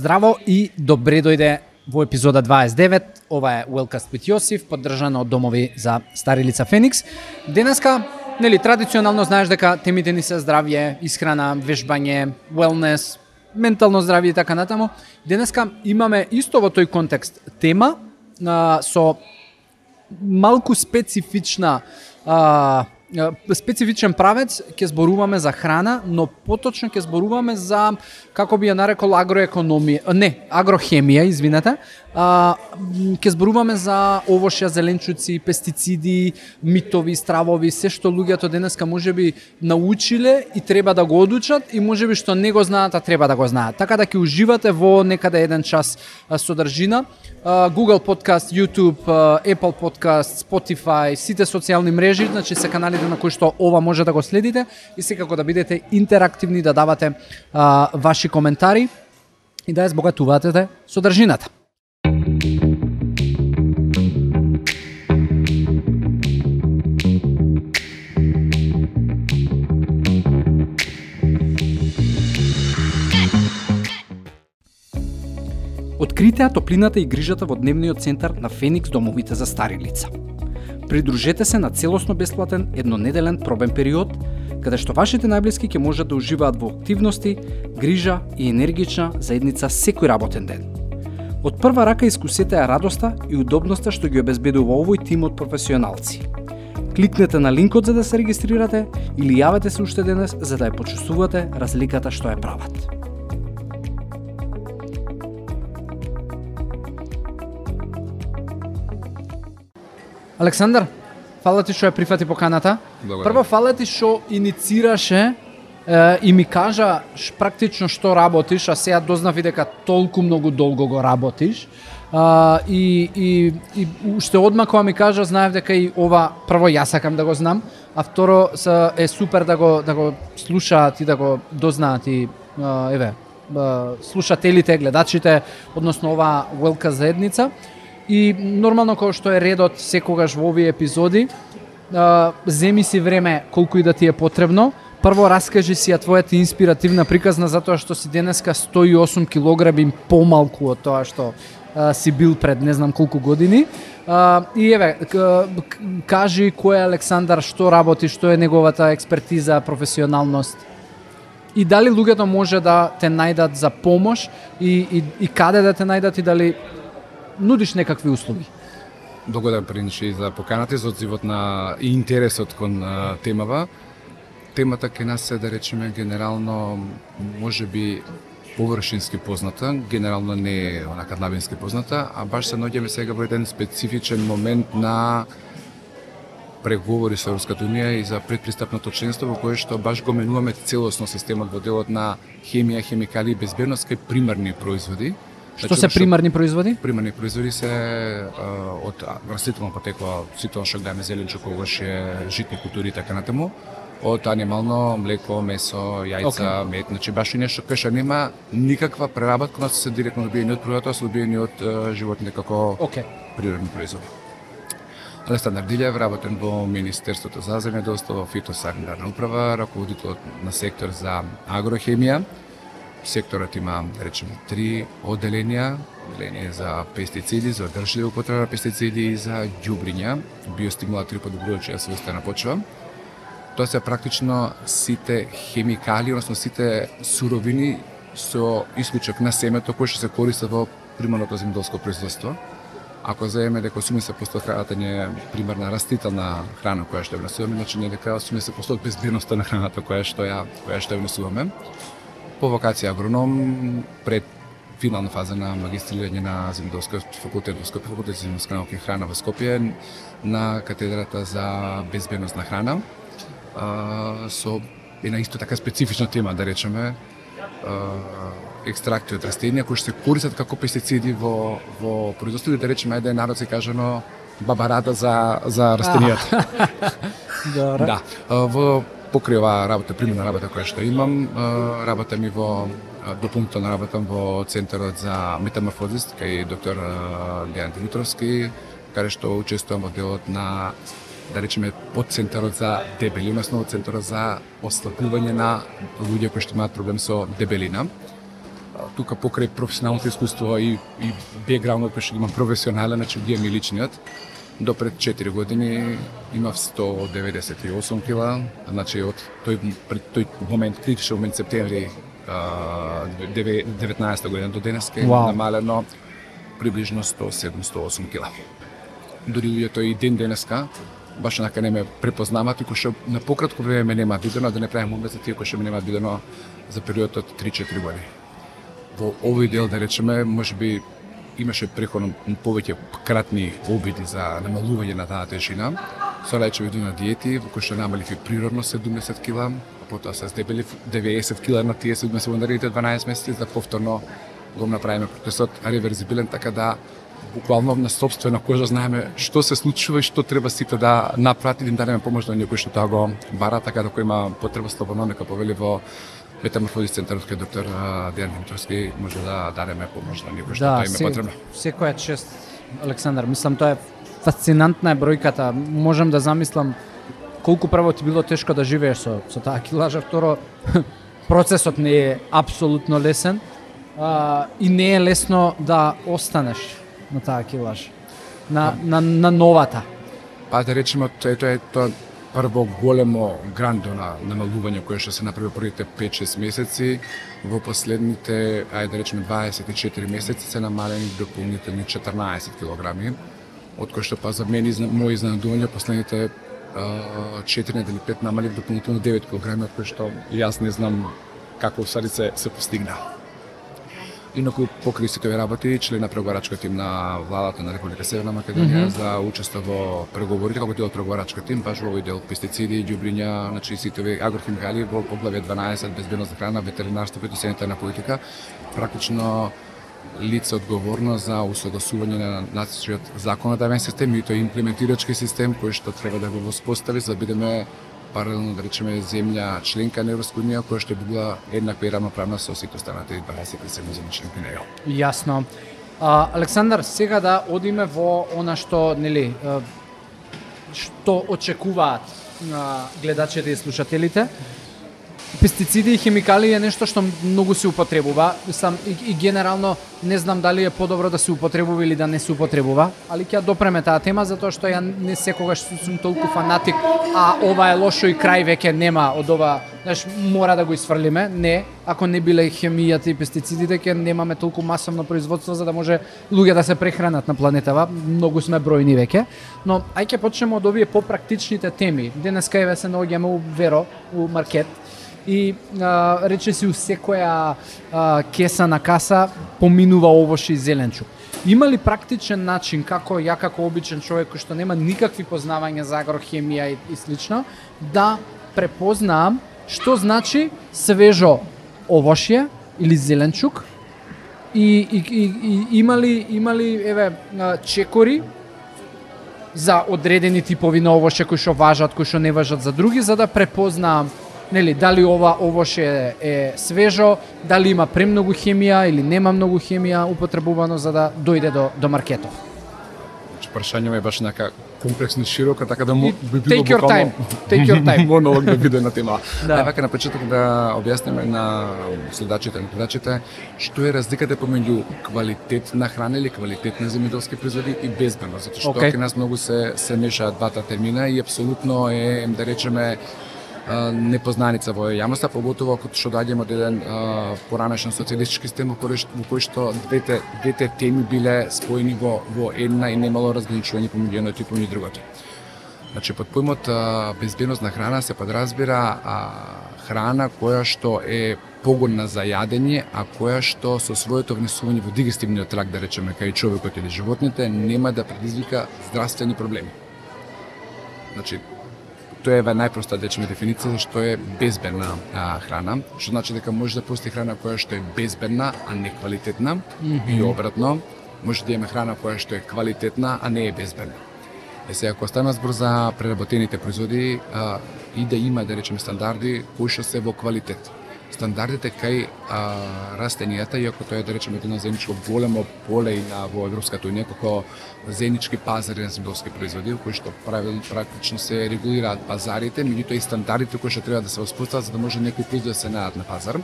Здраво и добре дојде во епизода 29. Ова е Wellcast with Јосиф, поддржана од домови за стари лица Феникс. Денеска, нели, традиционално знаеш дека темите ни се здравје, исхрана, вежбање, wellness, ментално здравје и така натаму. Денеска имаме исто во тој контекст тема а, со малку специфична а, специфичен правец ќе зборуваме за храна, но поточно ќе зборуваме за како би ја нарекол агроекономија, не, агрохемија, извинете. А, ке зборуваме за овошја, зеленчуци, пестициди, митови, стравови, се што луѓето денеска можеби научиле и треба да го одучат и можеби што не го знаат, а треба да го знаат. Така да ќе уживате во некаде еден час содржина. Google Podcast, YouTube, Apple Podcast, Spotify, сите социјални мрежи, значи се каналите на кои што ова може да го следите и секако да бидете интерактивни, да давате а, ваши коментари и да ја збогатувате содржината. Откритеа топлината и грижата во дневниот центар на Феникс домовите за стари лица. Придружете се на целосно бесплатен еднонеделен пробен период, каде што вашите најблиски ќе можат да уживаат во активности, грижа и енергична заедница секој работен ден. Од прва рака искусете ја радоста и удобноста што ги обезбедува овој тим од професионалци. Кликнете на линкот за да се регистрирате или јавете се уште денес за да ја почувствувате разликата што ја прават. Александар, фала ти што ја прифати поканата. Благодарам. Прво фала ти што иницираше е, и ми кажа ш, практично што работиш, а сега дознав и дека толку многу долго го работиш. А, и, и, и уште одма кога ми кажа, знаев дека и ова прво јас сакам да го знам, а второ са, е супер да го да го слушаат и да го дознаат и еве слушателите, гледачите, односно ова Велка заедница. И нормално кој што е редот секогаш во овие епизоди, а, земи си време колку и да ти е потребно. Прво раскажи си ја твојата инспиративна приказна затоа што си денеска 108 килограми помалку од тоа што а, си бил пред не знам колку години. А, и еве, кажи кој е Александар, што работи, што е неговата експертиза, професионалност и дали луѓето може да те најдат за помош и, и, и каде да те најдат и дали нудиш некакви услуги. Благодарам Принче за поканата и за одзивот на и интересот кон а, темава. Темата ке нас е да речеме генерално може би површински позната, генерално не е онака длабински позната, а баш се наоѓаме сега во еден специфичен момент на преговори со Европската Унија и за предпристапното членство во кое што баш го менуваме целосно системот во делот на хемија, хемикали и безбедност кај примарни производи. Што Значи, се примарни производи? примарни производи се а, од растително потекло, сите што гледаме зеленчук, овошје, житни култури и така натаму, од анимално млеко, месо, јајца, мед, значи баш и нешто кај што нема никаква преработка, но се директно добиени од природата, се добиени од животните како Океј. природни производи. Александар Дилев, работен во Министерството за земјоделство, во фитосанитарна управа, раководител на сектор за агрохемија. Секторот има, да речеме, три одделенија, одделение за пестициди, за одржлива употреба на пестициди и за ѓубриња, биостимулатори подобрувачи да својста на почва. Тоа се практично сите хемикали, односно сите суровини со исклучок на семето кои што се користи во примарното земјоделско производство. Ако заеме дека 80% храната не е примарна растителна храна која што ја внесуваме, значи не дека 80% од безбедноста на храната која што ја која што ја внесуваме. По вакација агроном пред финална фаза на магистрирање на земјоделскиот факултет во Скопје, факултет за земјоделска наука и храна во Скопје на катедрата за безбедност на храна а, со една исто така специфична тема, да речеме, а, екстракти од растенија кои што се користат како пестициди во во производство, да речеме ајде народски кажано бабарата за за растенијата. Да, во покрај оваа работа, примерна работа која што имам, работа работам и во дополнително работам во Центарот за метаморфозис кај доктор Дејан Димитровски, каде што учествувам во делот на да речеме под центарот за дебели, односно центарот за ослабување на луѓе кои што имаат проблем со дебелина. тука покрај професионалното искуство и, и бекграундот кој што имам професионален, значи ги ми личниот, до пред 4 години имав 198 кила, значи од тој пред тој момент критичен момент септември 19 година до денеска Вау. намалено приближно 107-108 кила. Дори луѓето и ден денеска баш онака не ме препознаваат и кој што на пократко време ме нема видено, да не правим за тие кои што ме нема видено за период од 3-4 години. Во овој дел, да речеме, може би имаше преходно повеќе кратни обиди за намалување на таа тежина. Со лечеви на диети, во кои што намалив и природно 70 кила, а потоа се здебелив 90 кила на тие 7 секундарите 12 месеци, за повторно го направиме процесот реверзибилен, така да буквално на собствена кожа знаеме што се случува и што треба сите да направат и да им дадеме помош на некој што тоа го бара, така да кој има потреба слободно нека повели во метаморфозис центарот кај доктор Дејан Димитровски може да дадеме помош на некој што Да, тоа им е се, потребно. секоја чест, Александар. Мислам, тоа е фасцинантна е бројката. Можем да замислам колку прво ти било тешко да живееш со, со таа килажа, второ, процесот не е апсолутно лесен а, и не е лесно да останеш на таа килаж. На, на, на новата. Па да речеме, тоа е тоа прво големо грандо на намалување кое што се направи првите 5-6 месеци, во последните, ајде да речеме 24 месеци се намалени дополнителни 14 килограми, од кој што па за мене изна, мој изненадување последните 4 недели 5 намалив дополнително 9 килограми, од кој што јас не знам како усади се, се постигна. Инаку покрај сите овие работи, член на преговарачка тим на владата на Република Северна Македонија mm -hmm. за учество во преговорите како дел од преговарачка тим, баш во овој дел пестициди, ѓубриња, значи сите овие агрохимикали во поглавје 12 безбедност на храна, ветеринарство и фитосанитарна политика, практично лице одговорно за усогласување на нашиот законодавен систем и тој имплементирачки систем кој што треба да го воспостави за да бидеме паралелно да речеме земја членка на Европска унија која што би била еднаква и рамноправна со сите останати 27 земји членки на ЕО. Јасно. А, Александар, сега да одиме во она што, нели, што очекуваат гледачите и слушателите. Пестициди и химикали е нешто што многу се употребува. Сам и, и генерално не знам дали е подобро да се употребува или да не се употребува, али ќе допреме таа тема затоа што ја не секогаш сум толку фанатик, а ова е лошо и крај веќе нема од ова, знаеш, мора да го исфрлиме. Не, ако не биле хемијата и пестицидите, ќе немаме толку масовно производство за да може луѓе да се прехранат на планетава. Многу сме бројни веќе, но ај ќе почнеме од овие попрактичните теми. Денеска еве се наоѓаме у Веро, у маркет, и а, рече си у секоја а, кеса на каса поминува овош и зеленчук. Има ли практичен начин како ја како обичен човек кој што нема никакви познавања за агрохемија и, и слично да препознаам што значи свежо овошје или зеленчук и, и, и, и има ли има ли еве чекори за одредени типови на овошје кои што важат, кои што не важат за други, за да препознаам нели дали ова овоше е, свежо, дали има премногу хемија или нема многу хемија употребувано за да дојде до до маркетов. Значи прашањето е баш нека комплексно широко, така да му би било take your time. Take your time. монолог да биде на тема. Да. Да. Ајде на почеток да објасниме на следачите и гледачите што е разликата помеѓу квалитет на храна или квалитет на земјоделски производи и безбедно, затоа што okay. кај нас многу се се мешаат двата термина и апсолутно е да речеме непознаница во јавноста, поготово ако што доаѓаме од еден поранешен социјалистички систем во кој, што- во кој што двете двете теми биле споени во во една и немало разграничување помеѓу едното и помеѓу другото. Значи, под поимот безбедност на храна се подразбира а, храна која што е погодна за јадење, а која што со своето внесување во дигестивниот тракт, да речеме, кај човекот или животните, нема да предизвика здравствени проблеми. Значи, тоа е најпроста речеме дефиниција за што е безбедна а, храна, што значи дека може да постои храна која што е безбедна, а не квалитетна, mm -hmm. и обратно, може да имаме храна која што е квалитетна, а не е безбедна. Е сега, ако станува збор за преработените производи, а, и да има, да речеме, стандарди кои што се во квалитет. Стандардите кај а, растенијата, иако тоа е, да речеме, едно заедничко големо поле и на во Европската унија, како заеднички пазари на земјоделски производи, кои што правил, практично се регулираат пазарите, меѓутоа и стандардите кои што треба да се воспостават за да може некои производи да се најдат на пазар.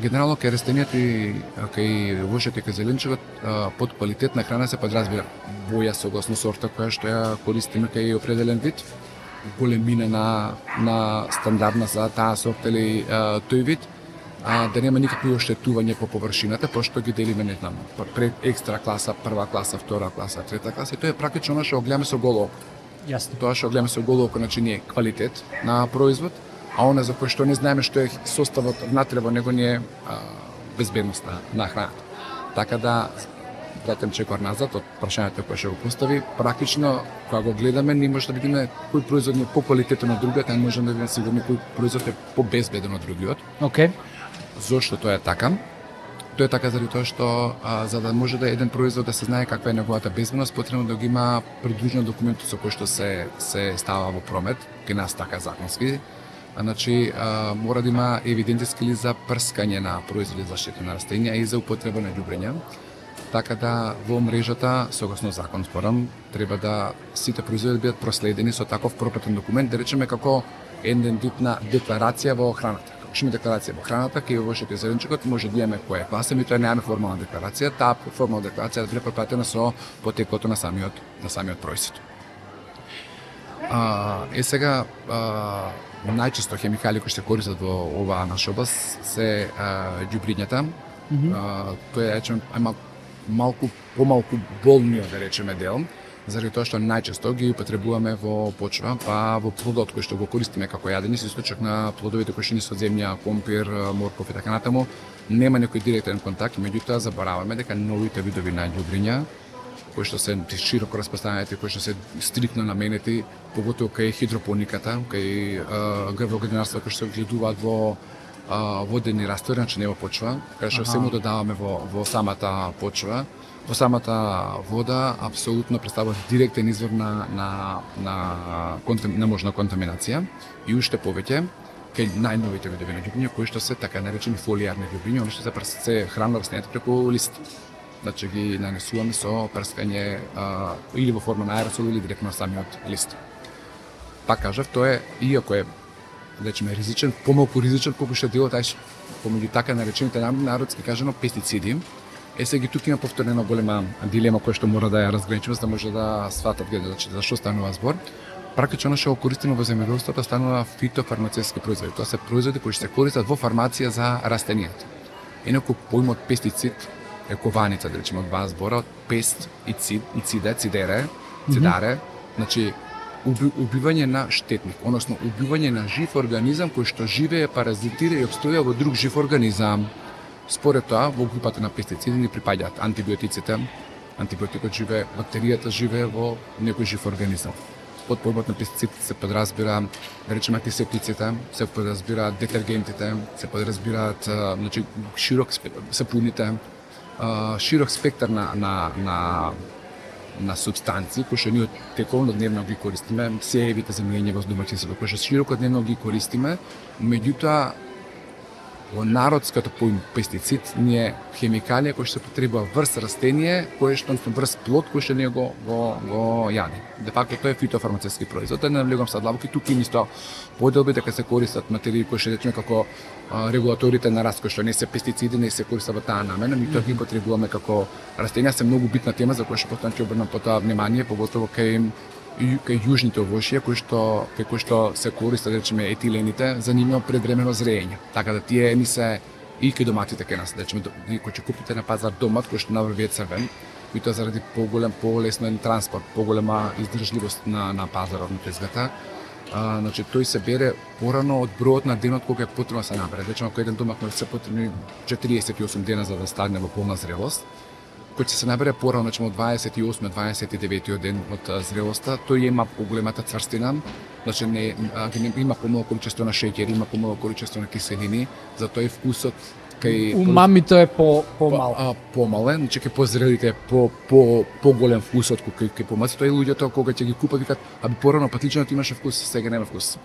Генерално кај растенијата и кај кај и кај зеленчевот под квалитетна храна се подразбира боја согласно сорта која што ја користиме кај определен вид, големина на на стандардна за таа сорта или а, тој вид, а, да нема никакви оштетување по површината, пошто ги делиме, не знам, пред екстра класа, прва класа, втора класа, трета класа, и тоа е практично она што гледаме со голо око. Јасно. Тоа што гледаме со голо око, значи не е квалитет на производ, а она за кој што не знаеме што е составот внатре во него не е а, безбедност на, на храната. Така да вратам чекор назад од прашањето кое што го постави, практично кога го гледаме не може да видиме кој производ е по квалитетен од другиот, а не можеме да бидеме сигурни кој производ е по безбеден од другиот. Океј. Зошто тоа е така? Тоа е така заради тоа што а, за да може да еден производ да се знае каква е неговата безбедност, потребно да го има придружен документ со кој што се се става во промет, кај нас така законски. А, значи, а, мора да има евидентни скили за прскање на производи за заштита на растенија и за употреба на ѓубрења. Така да во мрежата, согласно закон спорам, треба да сите производи да бидат проследени со таков пропратен документ, да речеме како еден вид на декларација во храната. Како што декларација во храната, кај во вошите зеленчукот може да имаме која класа, ми тоа немаме формална декларација, таа формална декларација да биде пропратена со потеклото на самиот на самиот происвод. А, е сега а, најчесто хемикали кои се користат во оваа наша област се ѓубрињата. Mm -hmm. а, тоа е речем ама малку помалку болниот да речеме дел, заради тоа што најчесто ги употребуваме во почва, па во плодот кој што го користиме како јадење, со исклучок на плодовите кои што ни со земја, компир, морков и така натаму, нема некој директен контакт, меѓутоа забораваме дека новите видови на љубриња кои што се широко распространети, кои што се стриктно наменети, поготово кај хидропониката, кај грбоградинарство кои што гледуваат во а, водени раствори, значи не во почва, кај што се му додаваме во, во самата почва, во самата вода апсолутно представува директен извор на на на контам, на можна контаминација. И уште повеќе кај најновите видови на ѓубриња кои што се така наречени фолиарни ѓубриња, оние што се, се хранат растенијата преку лист. Значи ги нанесуваме со прскање а, или во форма на аеросол или директно на самиот лист. Пак кажав, тоа е, иако е, речеме, ризичен, помалку ризичен, колку што делот, ај, помеѓу така наречените народски кажано пестициди, Е сега тука има повторено голема дилема која што мора да ја разграничиме за да може да сватат гледачите за што станува збор. Практично она што го користиме во земјоделството станува фитофармацевски производи. Тоа се производи кои што се користат во фармација за растенијата. Инаку поимот пестицид е кованица, да речеме, од два збора, од пест и цид, и циде, цидере, цидаре, mm -hmm. значи уби, убивање на штетник, односно убивање на жив организам кој што живее, паразитира и обстоја во друг жив организам. Според тоа, во групата на пестициди ни припаѓаат антибиотиците, антибиотикот живее, бактеријата живее во некој жив организам. Под појмот на пестицидите се подразбира, да речеме, антисептиците, се подразбираат детергентите, се подразбираат, значи, широк сапуните, широк спектар на, на, на на субстанции кои што ние тековно дневно ги користиме, сеевите за мијање во домаќинството, кои што широко дневно ги користиме, меѓутоа во народското поим пестицид не е хемикалија кој што се потребува врз растение, кој што односно врз плод кој што ние го го го јаде. Де факто тоа е фитофармацевски производ. Не навлегувам сад длабоки, тука има исто поделби дека се користат материи кои што речеме како регулаторите на раст кои што не се пестициди, не се користат во таа намена, ми тоа ги потребуваме како растенија се многу битна тема за која што потоа ќе обрнам потоа внимание, поготово кај кај јужните овошја кои што кај кои што се користат речеме етилените за нивно предвремено зреење. Така да тие ни се и кај доматите кај нас, да речеме кој ќе купите на пазар домат кој што наврви црвен, и тоа заради поголем полеснен транспорт, поголема издржливост на на пазарот на тезгата. А, значи тој се бере порано од бројот на денот кога е потребно да се набере. Речеме ако еден домат може се потребни 48 дена за да стане во полна зрелост кој ќе се набере порано, значи од 28-29 ден од зрелоста, тој има поголемата цврстина, значи не, има помало количество на шеќер, има помало количество на киселини, затоа и вкусот кај У мамито е по помал. По, помален, значи кај позрелите е по по поголем вкусот кај кај помаците и луѓето кога ќе ги купат викат, аби порано патличенот имаше вкус, сега нема вкус.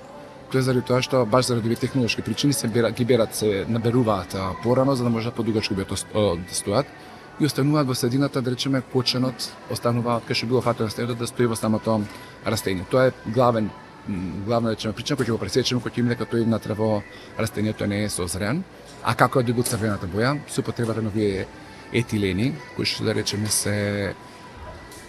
Тоа е заради тоа што баш заради овие технолошки причини се берат, ги берат се наберуваат порано за да можат подугачко да стојат и остануваат во средината, да речеме, коченот останува кај што било фатено растението да стои во самото растение. Тоа е главен главно да речеме причина кој ќе го пресечеме кој ќе има дека тој внатре во растението не е созрен, а како е да го црвената боја се потребата на овие етилени, кои што да речеме се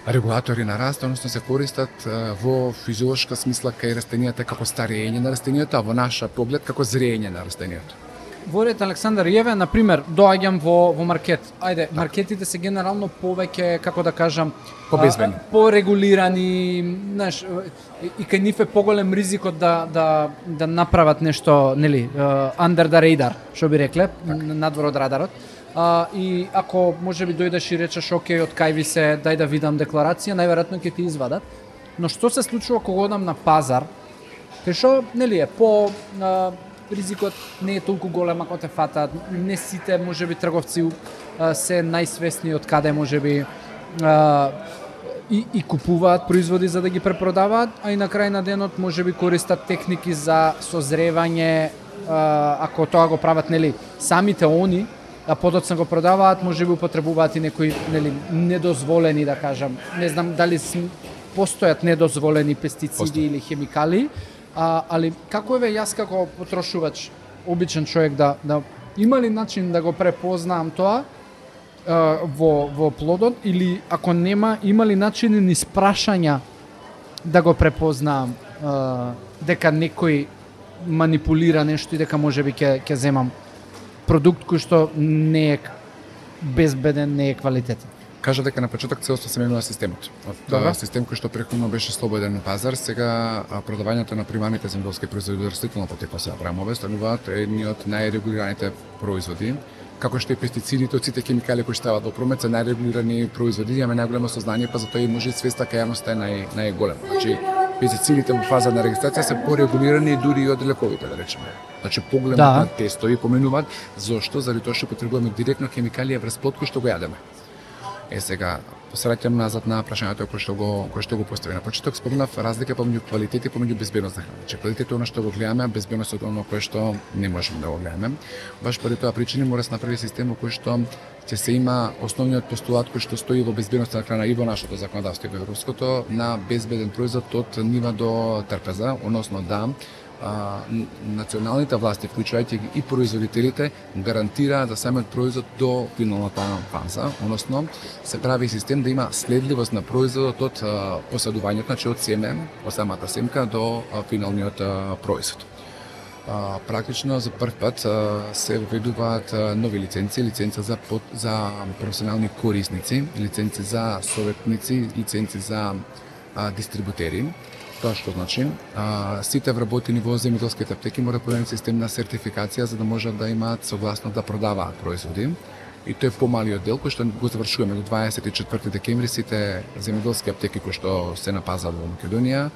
регулатори на раст, односно се користат во физиолошка смисла кај растенијата како старење на растенијата, а во наша поглед како зрење на растенијата. Во ред Александар Јеве, на пример, доаѓам во во маркет. Ајде, маркетите се генерално повеќе, како да кажам, Побезбени. порегулирани, знаеш, и, кај нив е поголем ризикот да да да направат нешто, нели, under the radar, што би рекле, н- надвор од радарот. А, и ако може би дојдеш и речеш, окей, од кај ви се, дај да видам декларација, најверојатно ќе ти извадат. Но што се случува кога одам на пазар, кај што нели е по а, ризикот не е толку голем ако те фатат, не сите можеби трговци се најсвесни од каде можеби и, и купуваат производи за да ги препродаваат, а и на крај на денот можеби користат техники за созревање ако тоа го прават нели самите они а подоцна го продаваат, можеби употребуваат и некои нели недозволени да кажам. Не знам дали постојат недозволени пестициди Постои. или хемикали, а, али како еве јас како потрошувач, обичен човек да да има ли начин да го препознам тоа а, во во плодот или ако нема има ли начини ни спрашања да го препознаам а, дека некој манипулира нешто и дека можеби ќе ќе земам продукт кој што не е безбеден, не е квалитетен. Кажа дека на почеток целосно се менува системот. Од Добро. а, систем кој што претходно беше слободен пазар, сега продавањето на примарните земјоделски производи од растително потекло се правимове стануваат едни од најрегулираните производи како што и пестицидите сите хемикали кои стават во промет се најрегулирани производи, имаме најголемо сознание, па затоа и може свеста кај јавноста е нај најголема. Значи пестицидите во фаза на регистрација се порегулирани дури и од лековите, да речеме. Значи поголем Да. на тестови поменуваат зошто заради тоа што потребуваме директно хемикалија врз плод кој што го јадеме. Е сега посраќам назад на прашањето кој што го кој што го постави на почеток спомнав разлика помеѓу квалитет и помеѓу безбедност на храна. Че квалитет е она што го гледаме, а безбедност е она кое што не можеме да го гледаме. Баш поради тоа причини мора да се направи систем во кој што ќе се има основниот постулат кој што стои во безбедност на храна и во нашето законодавство и во европското на безбеден производ од нива до трпеза, односно да а, националните власти, вклучувајќи и производителите, гарантираа да самиот производ до финалната фаза, односно се прави систем да има следливост на производот од а, посадувањето, значи од семе, од самата семка до а, финалниот а, производ. А, практично за прв пат а, се введуваат а, нови лиценци, лиценца за под, за професионални корисници, лиценци за советници, лиценци за а, дистрибутери. Тоа што значи, а, сите вработени во земјоделските аптеки мора да продаат систем на сертификација за да можат да имаат согласно да продаваат производи. И тој е помалиот дел кој што го завршуваме до 24 декември сите земјоделски аптеки кои што се на пазар во Македонија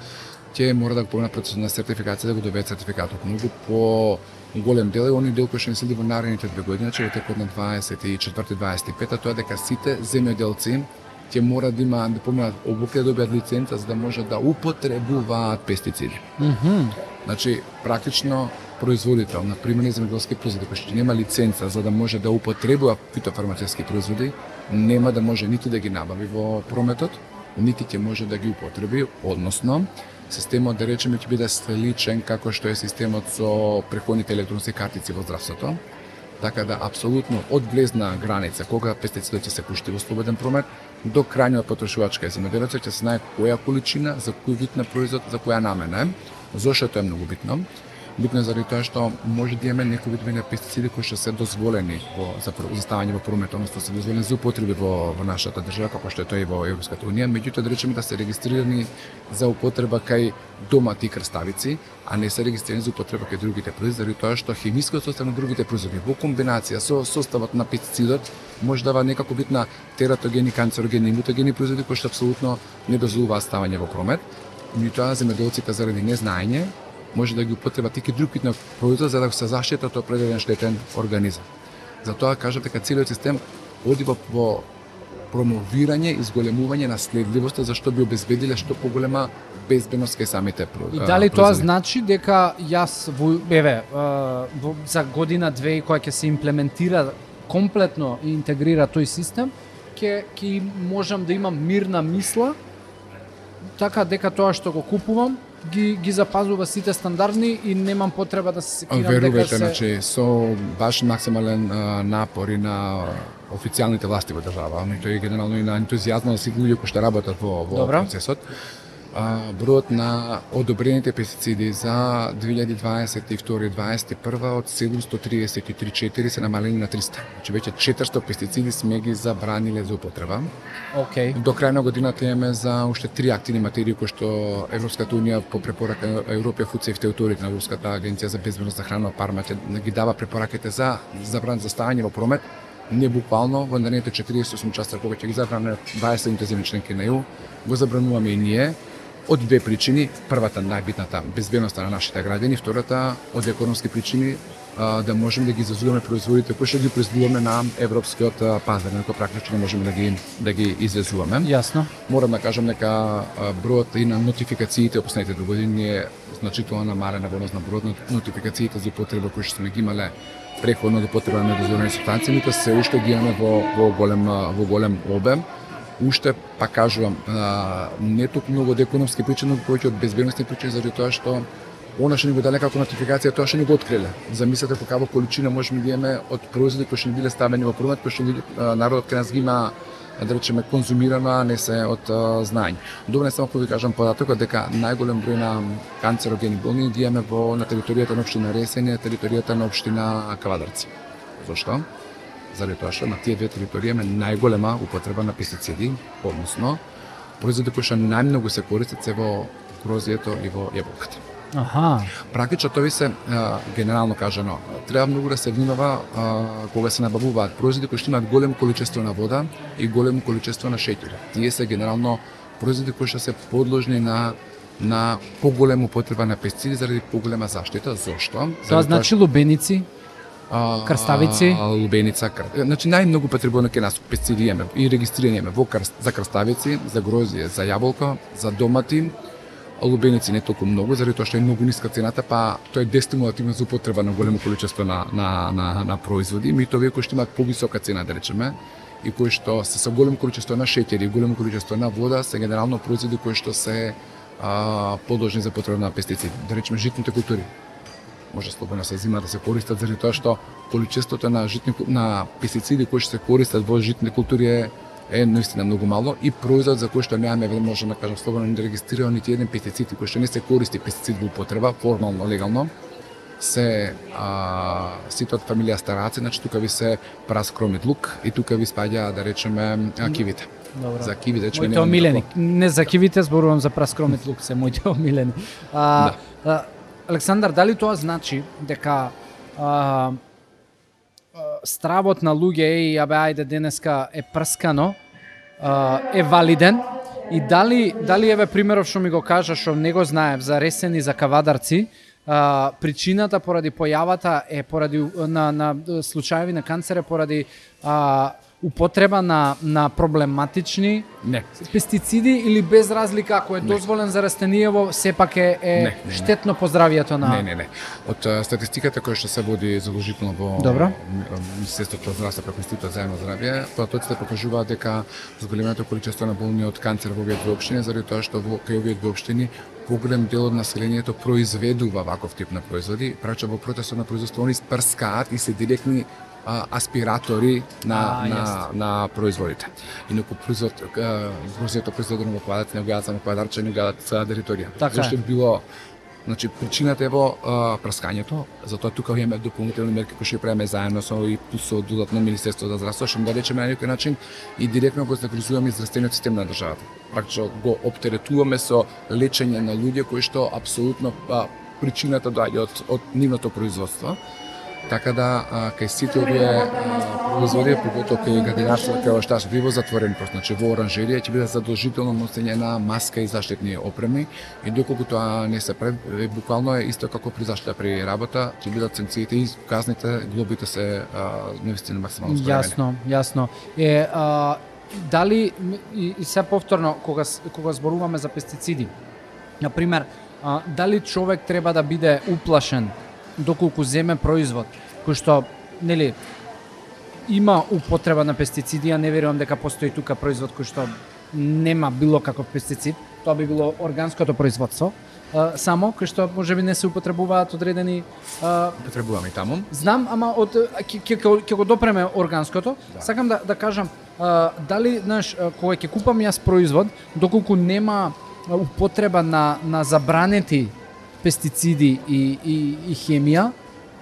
ќе мора да го поминат процесот на сертификација да го добијат сертификатот. Многу по голем дел е оној дел кој што не следи во наредните две години, значи во текот на 24-25, тоа дека сите земјоделци ќе мора да има да поминат обука да добијат лиценца за да можат да употребуваат пестициди. Значи, практично производител на примерни земјоделски производи кој што нема лиценца за да може да употребува фитофармацевски производи, нема да може нити да ги набави во прометот, нити ќе може да ги употреби, односно системот да речеме ќе биде сличен како што е системот со преходните електронски картици во здравството. Така да апсолутно од влезна граница кога пестицидот ќе се пушти во слободен промет до крајниот потрошувачка кај земјоделецот ќе се знае која количина за кој вид на производ за која намена е. Зошто тоа е многу битно? Битно заради тоа што може да имаме некои видови на пестициди кои што се дозволени во за, заставање во промет, односно се дозволени за употреби во, во нашата држава, како што е тоа и во Европската унија, меѓутоа да речеме да се регистрирани за употреба кај домати крставици, а не се регистрирани за употреба кај другите производи, заради тоа што хемискиот состав на другите производи во комбинација со составот на пестицидот може да дава некако битна тератогени, канцерогени и мутагени производи кои што апсолутно не дозволуваат ставање во промет. Меѓутоа земјоделците заради незнаење може да ги употребат и друг вид на производ за да се заштитат од определен штетен организам. Затоа кажат дека целиот систем оди во, во промовирање и зголемување на следливоста зашто би обезбедиле што поголема безбедност кај самите про- И а, дали тоа производи. значи дека јас во еве за година две и кога ќе се имплементира комплетно и интегрира тој систем, ќе ќе можам да имам мирна мисла така дека тоа што го купувам ги ги запазува сите стандардни и немам потреба да се секирам дека Верувате, се значи, со баш максимален а, напор и на официјалните власти во држава, но тој генерално и на ентузијазмот на сите луѓе кои што работат во, во Добро. процесот. А, бројот на одобрените пестициди за 2022-2021 од 733-4 се намалени на 300. Значи веќе 400 пестициди сме ги забраниле за употреба. Океј. До крај на годината имаме за уште три активни материи кои што Европската унија по препорака на European Food Safety Authority на Европската агенција за безбедност за храна Парма ги дава препораките за забрана за ставање во промет не буквално во наредните 48 часа кога ќе ги забране 20 земји членки на ЕУ, го забрануваме и ние од две причини. Првата најбитната безбедноста на нашите граѓани, втората од економски причини да можеме да ги изазуваме производите кои што ги произведуваме на европскиот пазар, на кој практично не можеме да ги да ги извезуваме. Јасно. Морам да кажам дека бројот и на нотификациите во последните две години е значително намален во однос на бројот на нотификациите за употреба кои што сме ги имале преходно до потреба на недозволени субстанции, се уште ги имаме во, во голем во голем обем. Уште па кажувам, не толку многу од економски причини, но повеќе од безбедносни причини заради тоа што она што ни го дале како нотификација, тоа што ни го откриле. Замислете по каква количина можеме да имаме од производи кои што ни биле ставени во промет, кои што народот кај нас ги има да речеме конзумирано, а не се од знаење. Добро не само кога ви кажам податокот дека најголем број на канцерогени болни ги имаме во на територијата на општина Ресење, територијата на општина Кавадарци. Зошто? Заради тоа што на тие две територии имаме најголема употреба на пестициди, односно производи кои што најмногу се користат се во грозието и во јаболката. Аха. Практично тоа ви се а, генерално кажано, треба многу да се внимава а, кога се набавуваат производи кои што имаат големо количество на вода и големо количество на шеќер. Тие се генерално производи кои што се подложни на на поголема употреба на пестициди заради поголема заштита. Зошто? Тоа значи лубеници. Крставици? лубеница, кр... значи најмногу потребувано кај нас пестициди имаме и регистрирани имаме во крст, за крставици, за грозие, за јаболка, за домати, лубеници не толку многу, заради тоа што е многу ниска цената, па тоа е дестимулативно за употреба на големо количество на, на, на, на производи. Ми тоа кои што имаат повисока цена, да речеме, и кои што се со големо количество на шеќер и големо количество на вода, се генерално производи кои што се а, подложни за потреба на пестициди. Да речеме житните култури може слободно се зима да се користат заради тоа што количеството на житни на пестициди кои што се користат во житните култури е е наистина многу мало и производ за кој што немаме може да кажам слободно не регистриран нити еден пестицид кој што не се користи пестицид во употреба формално легално се а, сите од фамилија стараци, значи тука ви се праскромит лук и тука ви спаѓа да речеме а, кивите. Добро. За киви да речеме Моите нема омилени. Не за кивите зборувам за праскромит лук се моите омилени. А, а, Александар, дали тоа значи дека а, а, стравот на луѓе и абе ајде денеска е прскано а, е валиден? И дали дали еве примеров што ми го кажа што не го знаев за ресени за кавадарци а, причината поради појавата е поради на на случаеви на канцер е поради а, употреба на на проблематични Не. пестициди или без разлика ако е дозволен за растениево сепак е, е Не, не, не. штетно по здравието на Не, не, не. Од а, статистиката која што се води задолжително во Добро. Министерството за здравство преку Институтот за јавно здравје, потоците покажуваат дека зголеменото количество на болни од канцер во овие две општини заради тоа што во кај овие две општини поголем дел од населението произведува ваков тип на производи, прача во протесот на производство они спрскаат и се директни а, аспиратори на, А, на, јасно. на производите. Инаку производ, а, грозието произведено во квадрат, не го јадат само квадарче, не го јадат територија. Така Зашто било Значи, причината е во а, праскањето, затоа тука имаме дополнителни мерки кои ги правиме заедно со и со додатно Министерство за здравство, што да речеме на некој начин и директно го загрижуваме здравствениот систем на државата. Практично го оптеретуваме со лечење на луѓе кои што апсолутно а, причината доаѓа од, од нивното производство. Така да, а, кај сите овие производи, поготово кај гадинарство, кај ова што се во затворен прост, значи во оранжерија ќе биде задолжително носење на маска и заштитни опреми и доколку тоа не се прави, буквално е исто како при заштита при работа, ќе бидат санкциите и казните, глобите се навистина максимално спремени. Јасно, јасно. Е, а, дали, и, и се повторно, кога, кога зборуваме за пестициди, на пример, дали човек треба да биде уплашен доколку земе производ кој што, нели, има употреба на пестициди, а не верувам дека постои тука производ кој што нема било каков пестицид, тоа би било органското производство, а, само кој што можеби не се употребуваат одредени а, Потребуваме и таму. Знам, ама од ќе го допреме органското. Да. Сакам да да кажам а, дали знаеш кога ќе купам јас производ, доколку нема употреба на на забранети пестициди и и и хемија,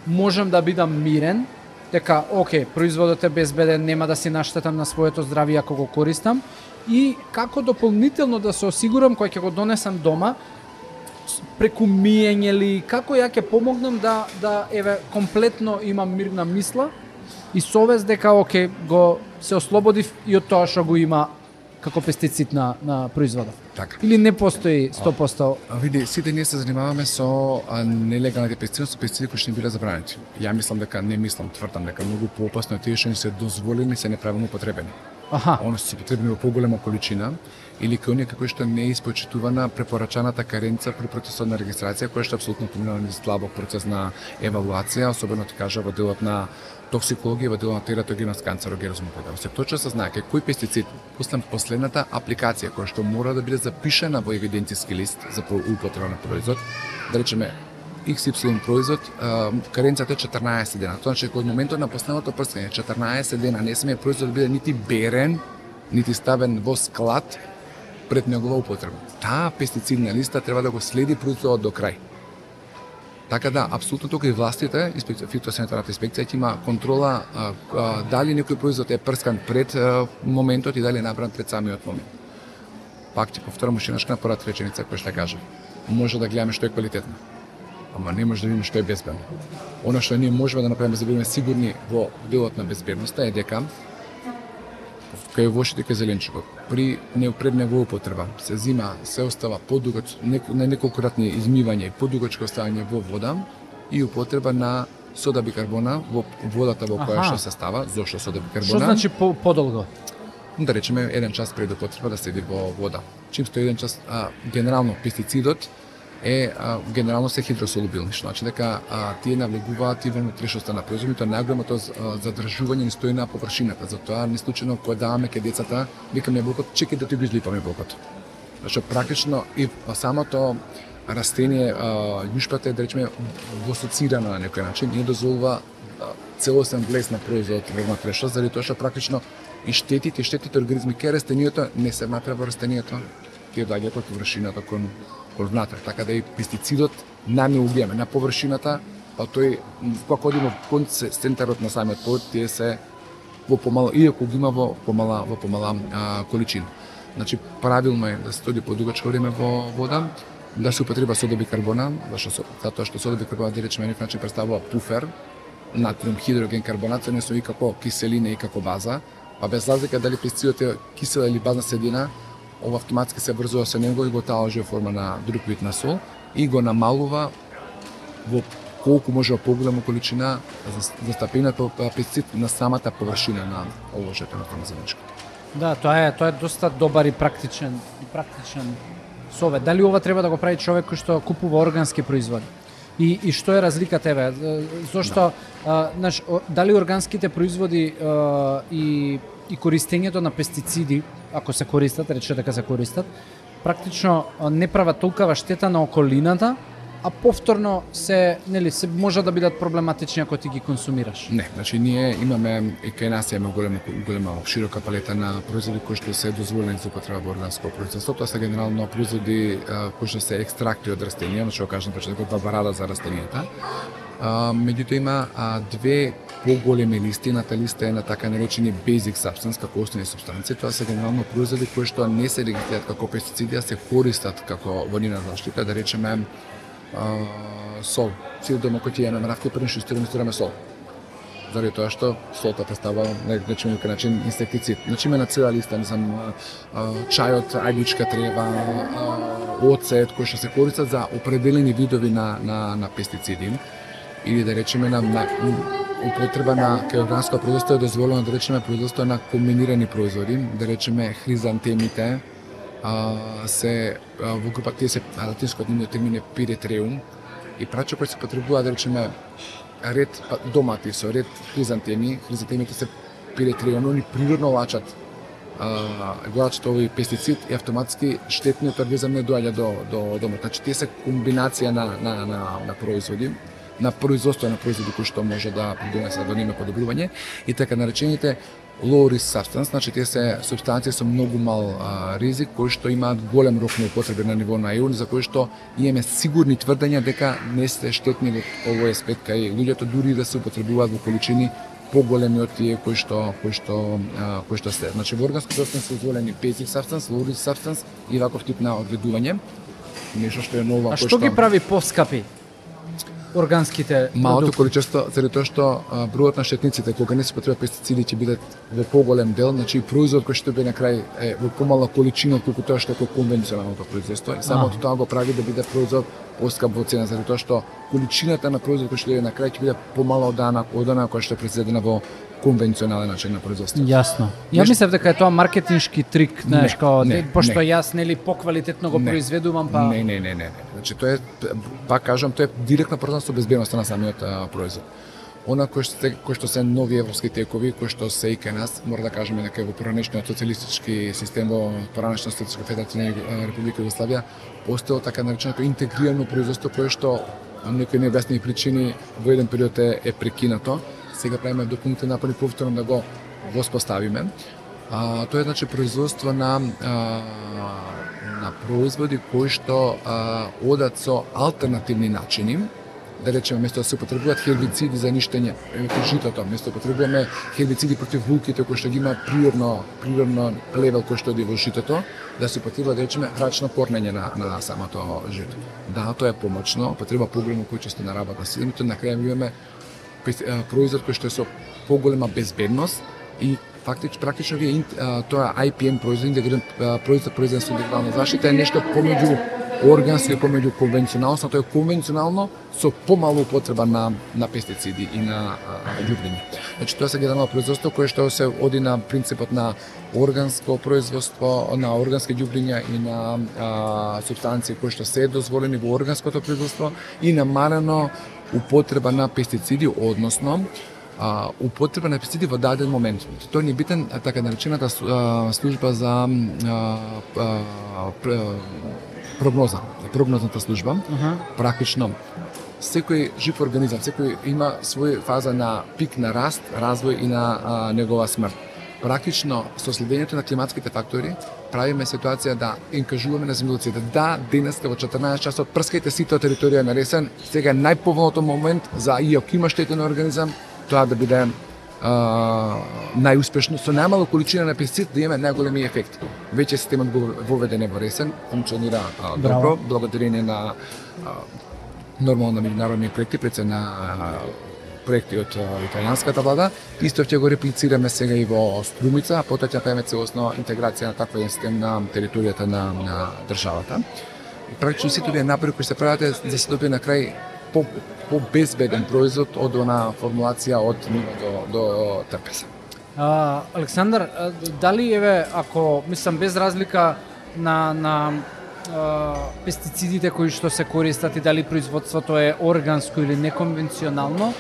можам да бидам мирен дека оке, производот е безбеден, нема да си наштетам на своето здравје ако го користам и како дополнително да се осигурам кој ќе го донесам дома преку миење ли како ја ќе помогнам да да еве комплетно имам мирна мисла и совест дека оке го се ослободив и од тоа што го има како пестицид на на производот. Така. Или не постои 100% А види, сите ние се занимаваме со нелегалните пестициди, со пестициди кои што не биле забранети. Ја мислам дека не мислам, тврдам дека многу поопасно е тие што ни се дозволени се неправилно употребени. Аха. Оно се потребни во поголема количина или кај оние како што не е испочитувана препорачаната каренца при процесот на регистрација, која што апсолутно поминува низ длабок процес на евалуација, особено ти кажа во делот на токсикологија, во делот на тератогенос канцерогенозно подел. Се точно се знае кој пестицид, после последната апликација која што мора да биде запишана во евиденцијски лист за употреба на производ, да речеме XY производ, а, каренцата е 14 дена. Тоа значи од моментот на последното прскање, 14 дена не смее производ да биде нити берен, нити ставен во склад пред негова употреба. Таа пестицидна листа треба да го следи производот до крај. Така да, апсолутно тука и властите, фитосанитарната инспекција ќе има контрола а, а, дали некој производ е прскан пред а, моментот и дали е набран пред самиот момент. Пак ќе повторам уште еднаш на првата реченица која што кажа. Може да гледаме што е квалитетно, ама не може да видиме што е безбедно. Оно што ние можеме да направиме за да бидеме сигурни во делот на безбедноста е дека кај вошите кај зеленчукот. При неопреднего употреба се зима, се остава подугач, неко, на неколкоратни измивање и подугачко оставање во вода и употреба на сода бикарбона во водата во која што се става. Зошто сода Што бикарбона? значи по, подолго? да речеме еден час пред употреба да седи во вода. Чим стои еден час, а, генерално пестицидот е а, генерално се хидросолубилни, што значи дека а, тие навлегуваат и во внатрешноста на производот, најголемото задржување не стои на површината. Затоа не случајно кога даваме ке децата, викаме блокот, чекај да ти го излипаме блокот. значи практично и па самото растение, јушпата е, да речеме, восоцирана на некој начин, не дозволува целосен влез на производот во внатрешност, заради тоа што практично и штетите, и штетите организми ке растението не се внатре во растението, тие доаѓаат од површината кон кон внатре, така да и пестицидот на не убијаме на површината, па тој кога одиме кон центарот на самиот плод, тие се во помала, иако ги има во помала, во помала а, количина. Значи, правилно е да се тоди по дугачко време во вода, да се употреба сода бикарбона, зашто затоа што сода бикарбона да речеме на некој начин представува пуфер, натриум хидроген карбонат, се и како киселина и како база, па без разлика дали пестицидот е кисела или базна седина, ова автоматски се врзува со него и го таложи во форма на друг вид на сол и го намалува во колку може во поголема количина за- застапениот пестицид на самата површина на оложето на форма зеленчук. Да, тоа е тоа е доста добар и практичен и практичен совет. Дали ова треба да го прави човек кој што купува органски производи? И, и што е разликата еве? Зошто а, знаеш, о- дали органските производи а, и и користењето на пестициди, ако се користат, рече дека се користат, практично не прават толкава штета на околината, а повторно се, нели, се може да бидат проблематични ако ти ги консумираш. Не, значи ние имаме и кај нас имаме голема голема широка палета на производи кои што се дозволени за употреба во органско производство. Тоа се генерално производи кои што се екстракти од растенија, значи кажам кажам дека барада за растенијата. Меѓутоа има а, две поголеми листи, едната листа е на така наречени basic substance, како основни субстанции, тоа се генерално производи кои што не се регистрираат како пестициди, а се користат како во заштита, да речеме а, сол. Сите дома кој ти ја намеравки пред што истираме, сол заради тоа што солта представува на некој начин инсектицид. Значи има на цела листа, не знам, чајот, ајдучка трева, оцет кои што се користат за определени видови на на на пестициди или да речеме на, на употреба на кај производство е дозволено да речеме производство на комбинирани производи, да речеме хризантемите, а, се а, во група тие се а, латинскиот нивниот термин е пиретреум и прачо кој се потребува да речеме ред па, домати со ред хризантеми, хризантемите се пиретреум, они природно лачат а, гледачот овој пестицид и автоматски штетниот организам не доаѓа до до домот. Значи тие се комбинација на на на, на производи на производство на производи кои што може да придонесе до нема подобрување и така наречените low risk substance, значи тие се субстанции со многу мал а, ризик кои што имаат голем рок на употреба на ниво на ЕУ, за кои што имаме сигурни тврдења дека не се штетни во овој аспект кај луѓето дури да се употребуваат во количини поголеми од тие кои што кои што а, кои што се. Значи во органското се дозволени basic substance, low risk substance и ваков тип на одведување. Нешто што е ново А што ги прави поскапи? Органските Малото количество, заради тоа што бројот на шетниците кога не се потребат пестициди ќе бидат во поголем дел, значи производ кој што би на крај е во помала количина колку тоа што е конвенционалното производство. И самото тоа го прави да биде производ поскап во цена заради тоа што количината на производ кој што е на крај ќе биде помала од дана од дана која што е произведена во конвенционален начин на производство. Јасно. Ја Нешто- мислев дека е тоа маркетиншки трик, знаеш, Не, као, не, пошто не. јас нели поквалитетно го Не. произведувам, па Не, не, не, не, не. Значи тоа е пак кажам, тоа е директно поврзано со безбедноста на самиот а, производ. Она кој што, се- кој што се нови европски текови, кои што се и кај нас, мора да кажеме дека во поранешниот социјалистички систем во поранешната социјалистичка федерација на Република Југославија постоело така нареченото интегрирано производство кое што по некои необјаснени причини во еден период е, е прекинато. Сега правиме дополнителни напори повторно да го воспоставиме. А, тоа е значи производство на а, на производи кои што а, одат со алтернативни начини, да речеме место да се употребуваат хербициди за ништење, житото, место употребуваме хербициди против вулките кои што ги има природно природно плевел кој што оди во житото, да се употреба да речеме рачно корнење на на самото жито. Да, тоа е помочно, потреба погребно кој често на работа сила, на крај имаме производ кој што е со поголема безбедност и фактично практично вие тоа IPM производ интегриран да производ произведен со индивидуална заштита е нешто помеѓу органско и помеѓу конвенционално, тоа е конвенционално со помалу употреба на на пестициди и на а. Значи тоа се генерално производство кое што се оди на принципот на органско производство, на органски љубриња и на а, субстанции кои што се дозволени во органското производство и намалено употреба на пестициди, односно а, употреба на пестициди во даден момент. Тоа ни е битен така наречената служба за а, а, пр- прогноза, прогнозната служба. Аха. Практично секој жив организам, секој има своја фаза на пик на раст, развој и на а, негова смрт. Практично со следењето на климатските фактори правиме ситуација да инкажуваме на земјоделците. Да денеска во 14 часот прскајте сите територија на Ресен, сега е најповолното момент за и ако има штетен организам, тоа да биде а, најуспешно со најмала количина на пестицид да имаме најголеми ефекти. Веќе системот го воведен во Ресен, функционира а, добро, благодарение на а, нормално на меѓународни проекти, пред се на а, проекти од италијанската влада. Исто ќе го реплицираме сега и во Струмица, а потоа ќе правиме целосно интеграција на таква еден систем на територијата на, на државата. И практично сите овие напори кои се прават е да се добие на крај по, по безбеден производ од она формулација од нива до, до трпеза. А, Александар, дали еве ако мислам без разлика на на а, пестицидите кои што се користат и дали производството е органско или неконвенционално,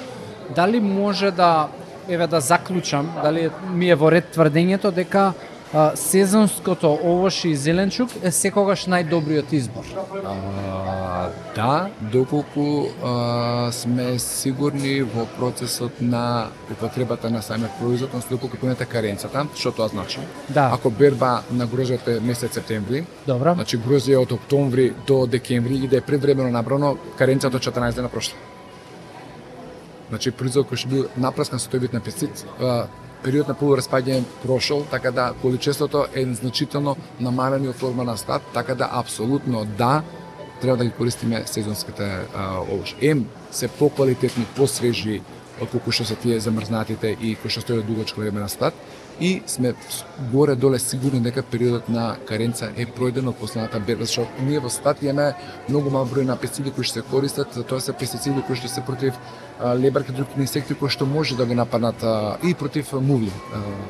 дали може да еве да заклучам, дали ми е во ред тврдењето дека а, сезонското овош и зеленчук е секогаш најдобриот избор. А, да, доколку а, сме сигурни во процесот на употребата на самиот производ, односно доколку поминете каренцата, што тоа значи? Да. Ако берба на грозјето е месец септември, Добро. значи грозје од октомври до декември и да е предвремено набрано, каренцата од 14 дена прошла. Значи производ кој што бил напраскан со тој вид на пестицид, период на полураспаѓање прошол, така да количеството е значително намалено од форма на стат, така да апсолутно да треба да ги користиме сезонските овош. Ем се поквалитетни, посвежи од колку што се тие замрзнатите и кои што стојат дугачко време на стат и сме горе доле сигурни дека периодот на каренца е пројден од последната берба, што ние во статија имаме многу мал број на пестициди кои што се користат, тоа се пестициди кои што се против лебарки и други инсекти кои што може да ги нападнат и против муви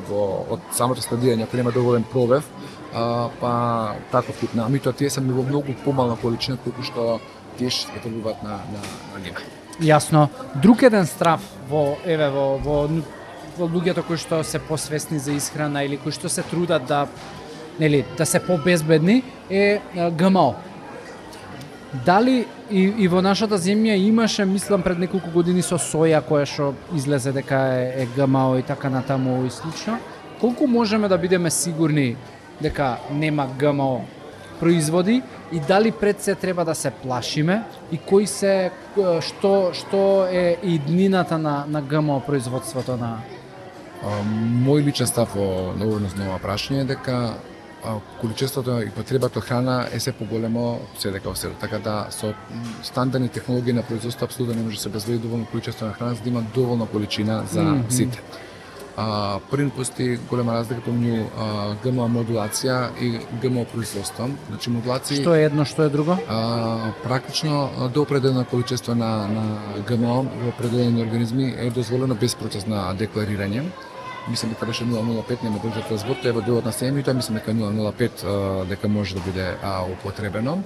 во од самото стадијање ако нема доволен пробев, а, па таков тип на амито тие се во многу помална количина колку што тие што се потребуваат на на на. Јасно. Друг еден страв во еве во во луѓето кои што се посвесни за исхрана или кои што се трудат да нели да се побезбедни е ГМО. Дали и, и во нашата земја имаше, мислам, пред неколку години со соја која што излезе дека е, е ГМО и така натаму и слично. Колку можеме да бидеме сигурни дека нема ГМО производи и дали пред се треба да се плашиме и кои се што што е иднината на на ГМО производството на Мој личен став во однос на ова прашање е дека количеството и потребата од храна е се поголемо се дека свет. Така да со стандардни технологии на производство апсолутно не може да се обезбеди доволно количество на храна за да има доволна количина за сите. А, првин постои голема разлика помеѓу ГМО модулација и ГМО производство. Значи модулација што е едно, што е друго? А, практично до определено количество на, на ГМО во определени организми е дозволено без процес на декларирање. Мислам дека беше 0,05, нема да држат разбор, тоа е во делот на семејто, мислам дека 0,05 а, дека може да биде а, употребено.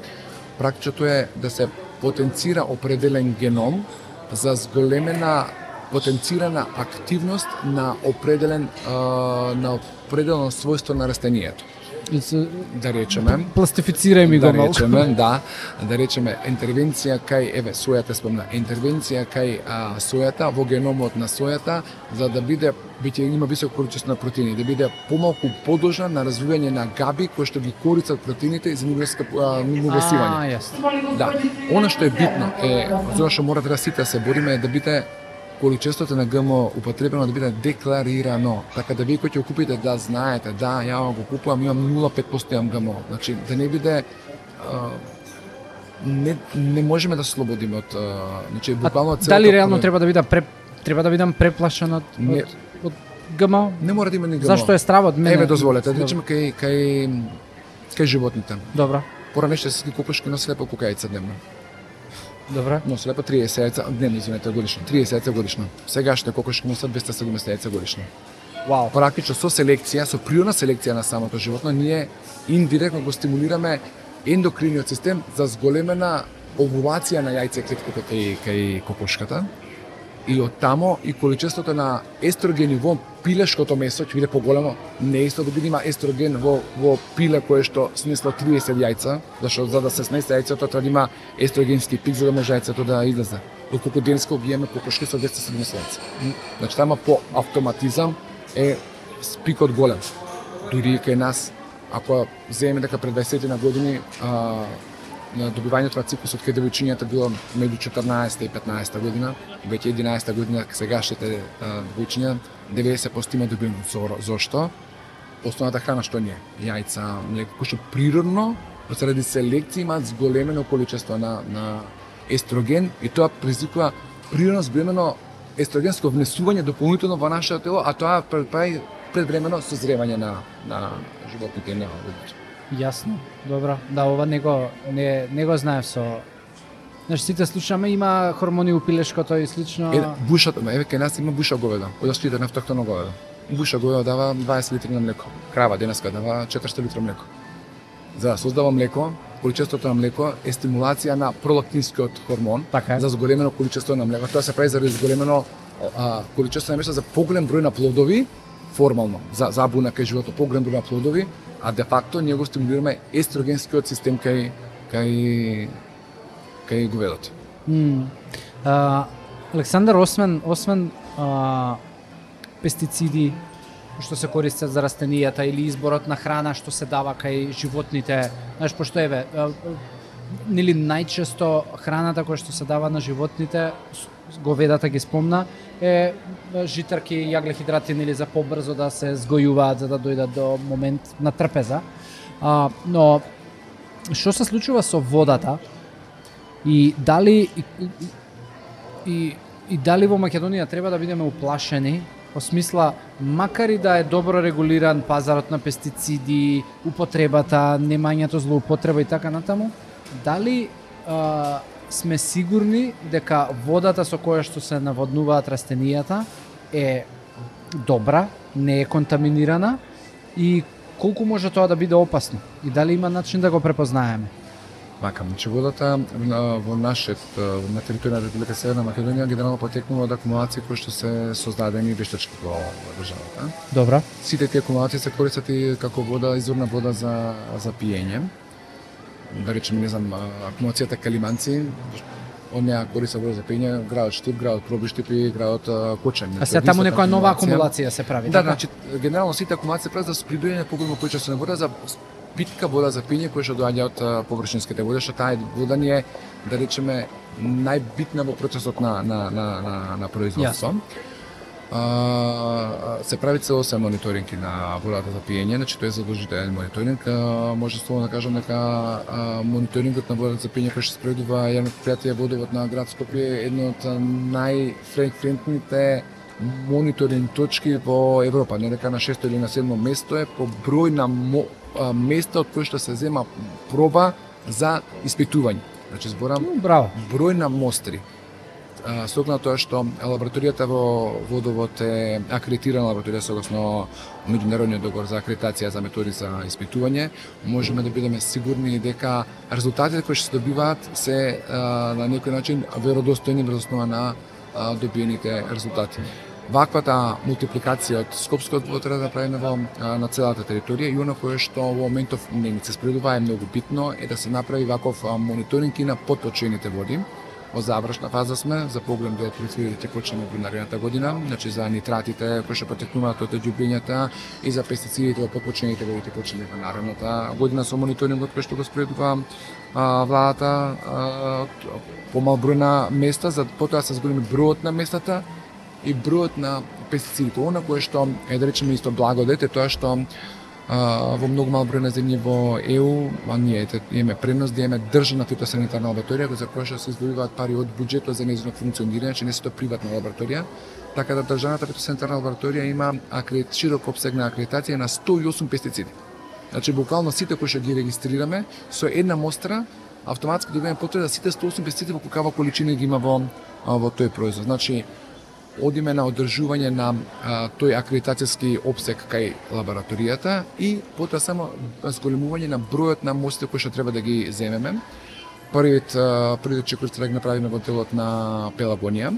Практичното е да се потенцира определен геном за зголемена потенцирана активност на определен на определено својство на растението. Да речеме, Пластифицирај ми го да речеме, да, да речеме интервенција кај еве сојата спомна, интервенција кај а, сојата во геномот на сојата за да биде биќе има високо количество на протеини, да биде помалку подложна на развивање на габи кои што ги корицат протеините за јасно. Да, она што е битно е, за што мора да сите се бориме е да биде количеството на ГМО употребено да биде декларирано, така да вие кои ќе купите да знаете, да, ја го купувам, имам 0,5% имам ГМО. Значи да не биде а, не не можеме да се слободиме од значи буквално целото Дали реално треба да бидам пре, треба да бидам преплашен од Не. од, од ГМО? не мора да има ни ГМО. Зашто е стравот мене? Еве дозволете, да речеме кај кај кај животните. Добро. Пора нешто се купуваш на слепо кукајца дневно. Добро. Но слепо 30 яйца дневно, извинете, годишно. 30 яйца годишно. Сегашните кокошки носат 270 яйца годишно. Вау. Практично со селекција, со природна селекција на самото животно, ние индиректно го стимулираме ендокриниот систем за зголемена овулација на јајце клетките кај, кај кокошката. И од тамо и количеството на естрогени во пилешкото месо ќе биде поголемо. Не е исто да биде има естроген во, во пиле кое што снесло 30 јајца, зашто за да се снесе јајцето треба да има естрогенски пик за да може јајцето да излезе. Доколку денеска ги имаме кокошки со 270 јајца. Значи тама по автоматизам е спикот голем. Дури и кај нас, ако земеме дека пред 20 на години а, на добивањето на цикусот кај девојчињата било меѓу 14 и 15 година, веќе 11 година сегашните а, девојчиња 90% има добивен Зо- Зошто? Основната храна што не е? Јајца, млеко, кој што природно, заради селекција имаат зголемено количество на, на естроген и тоа предизвикува природно зголемено естрогенско внесување дополнително во нашето тело, а тоа прави предвремено созревање на, на животните на луѓето. Јасно. Добро. Да, ова не го не, не го знаев со Значи сите слушаме има хормони у пилешкото и слично. Е, бушата, еве кај нас има буша говеда, од на автохтоно говеда. Буша говеда дава 20 литри на млеко. Крава денеска дава 400 литри млеко. За да создава млеко, количеството на млеко е стимулација на пролактинскиот хормон Така е. за зголемено количество на млеко. Тоа се прави заради зголемено а, количество на место за поголем број на плодови формално за забуна кај животот поголем број на плодови, а де факто ние го стимулираме естрогенскиот систем кај кај Така кај го ведат. Mm. А, Александар, освен, освен а, пестициди што се користат за растенијата или изборот на храна што се дава кај животните, знаеш, пошто еве, нели најчесто храната која што се дава на животните, говедата ги спомна, е е, житарки и јаглехидрати нели за побрзо да се згојуваат за да дојдат до момент на трпеза. А, но што се случува со водата и дали и, и, и дали во Македонија треба да бидеме уплашени во смисла макар и да е добро регулиран пазарот на пестициди, употребата, немањето злоупотреба и така натаму, дали а, сме сигурни дека водата со која што се наводнуваат растенијата е добра, не е контаминирана и колку може тоа да биде опасно и дали има начин да го препознаеме? Макам, значи водата во нашет на територија на Република Северна Македонија генерално потекнува од акумулации кои што се создадени вештачки во државата. Добра. Сите тие акумулации се користат и како вода, изворна вода за за пиење. Да речеме, не знам, акумулацијата Калиманци, од неа користа вода за пиење, градот Штип, градот Пробиштип и градот Кочан. А сега таму некоја нова акумулација се прави, Да, така? значи генерално сите акумулации се прават за прибирање поголемо количество на вода за питка вода за пиење која што доаѓа од површинските води, што таа вода ни е да речеме најбитна во процесот на на на на, на производство. А, се прави целосен мониторинг на водата за пиење, значи тоа е задолжителен мониторинг. А, може словно да кажам дека а, мониторингот на водата за пиење кој што спроведува јавно предпријатие водовод на град Скопје е едно од најфреквентните мониторинг точки во Европа, не дека на шесто или на седмо место е по број на мо, а, места од кои што се зема проба за испитување. Значи зборам Браво. број на мостри. А, С оглед на тоа што лабораторијата во водовод е акредитирана лабораторија согласно меѓународниот договор за акредитација за методи за испитување, можеме да бидеме сигурни дека резултатите кои што се добиваат се а, на некој начин веродостојни врз основа на добиените резултати. Ваквата мултипликација од Скопскиот водот треба да направиме во на целата територија и она кое што во моментов не ни се спредува е многу битно е да се направи ваков мониторинг и на подточените води. Во завршна фаза сме за поглед до кои почнеме во наредната година, значи за нитратите кои што потекнуваат од ѓубињата и за пестицидите во поточените води почнеме во наредната година со мониторингот кој што го спредува а, владата а, помал број на места, за потоа се зголеми бројот на местата и бројот на пестицидите. Она кое што е да речеме исто благодет е тоа што а, во многу мал број на земји во ЕУ, а ние ете, имаме пренос да имаме државна фитосанитарна лабораторија за која што се издвојуваат пари од буџетот за нејзино функционирање, че не се тоа приватна лабораторија. Така да државната фитосанитарна лабораторија има акредит, широк обсег на акредитација на 108 пестициди. Значи буквално сите кои што ги регистрираме со една мостра автоматски добиваме потреба да сите 108 пестициди во каква количина ги има во во тој производ. Значи одиме на одржување на а, тој акредитацијски обсек кај лабораторијата и потоа само зголемување на бројот на мостите кои што треба да ги земеме. Првиот првиот чекор ќе да направиме во делот на Пелагонија.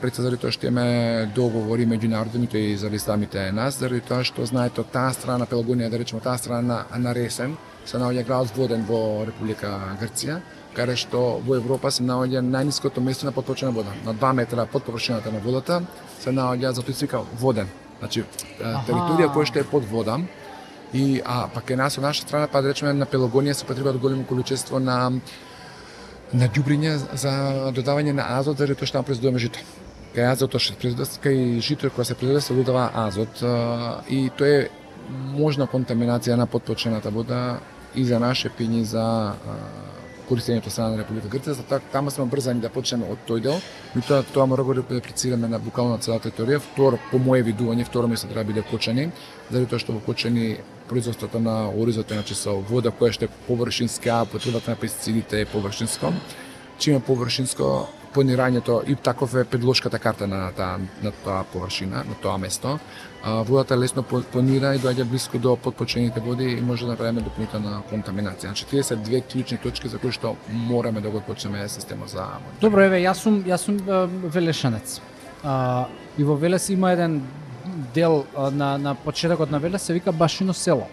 Пред се заради тоа што имаме договори меѓународни и заради самите нас, заради тоа што знаете од таа страна на Пелагонија, да речеме таа страна на, на Ресен, се наоѓа градот Воден во Република Грција, каде што во Европа се наоѓа најниското место на поточена вода. На 2 метра под површината на водата се наоѓа затоа се вика Воден. Значи, територија која што е под вода, и а пак е нас од наша страна па да речеме на Пелагонија се потребува големо количество на на ѓубриње за додавање на азот заради тоа што таму произведуваме жито. Кај азотот што се произведува, кај жито која се произведува се додава азот и тоа е можна контаминација на подпочената вода и за наше пиње за користењето страна на Република Грција, затоа таму сме брзани да почнеме од тој дел, и тоа мора да го реплицираме на буквално на целата територија. Второ, по моје видување, второ место треба да биде Кочани, заради тоа што во Кочани производството на оризот е значи со вода која што е површинска, потребата на пестицидите е површинско. Чим е површинско, планирањето и таков е предложката карта на таа на тоа површина, на тоа место. А, водата лесно планира и доаѓа близко до подпочените води и може да направиме дополнителна контаминација. Значи, тие се две клучни точки за кои што мораме да го почнеме системот за мониторинг. Добро, еве, јас сум, јас сум велешанец. А, и во Велес има еден дел а, на, на почетокот на Велес се вика Башино село.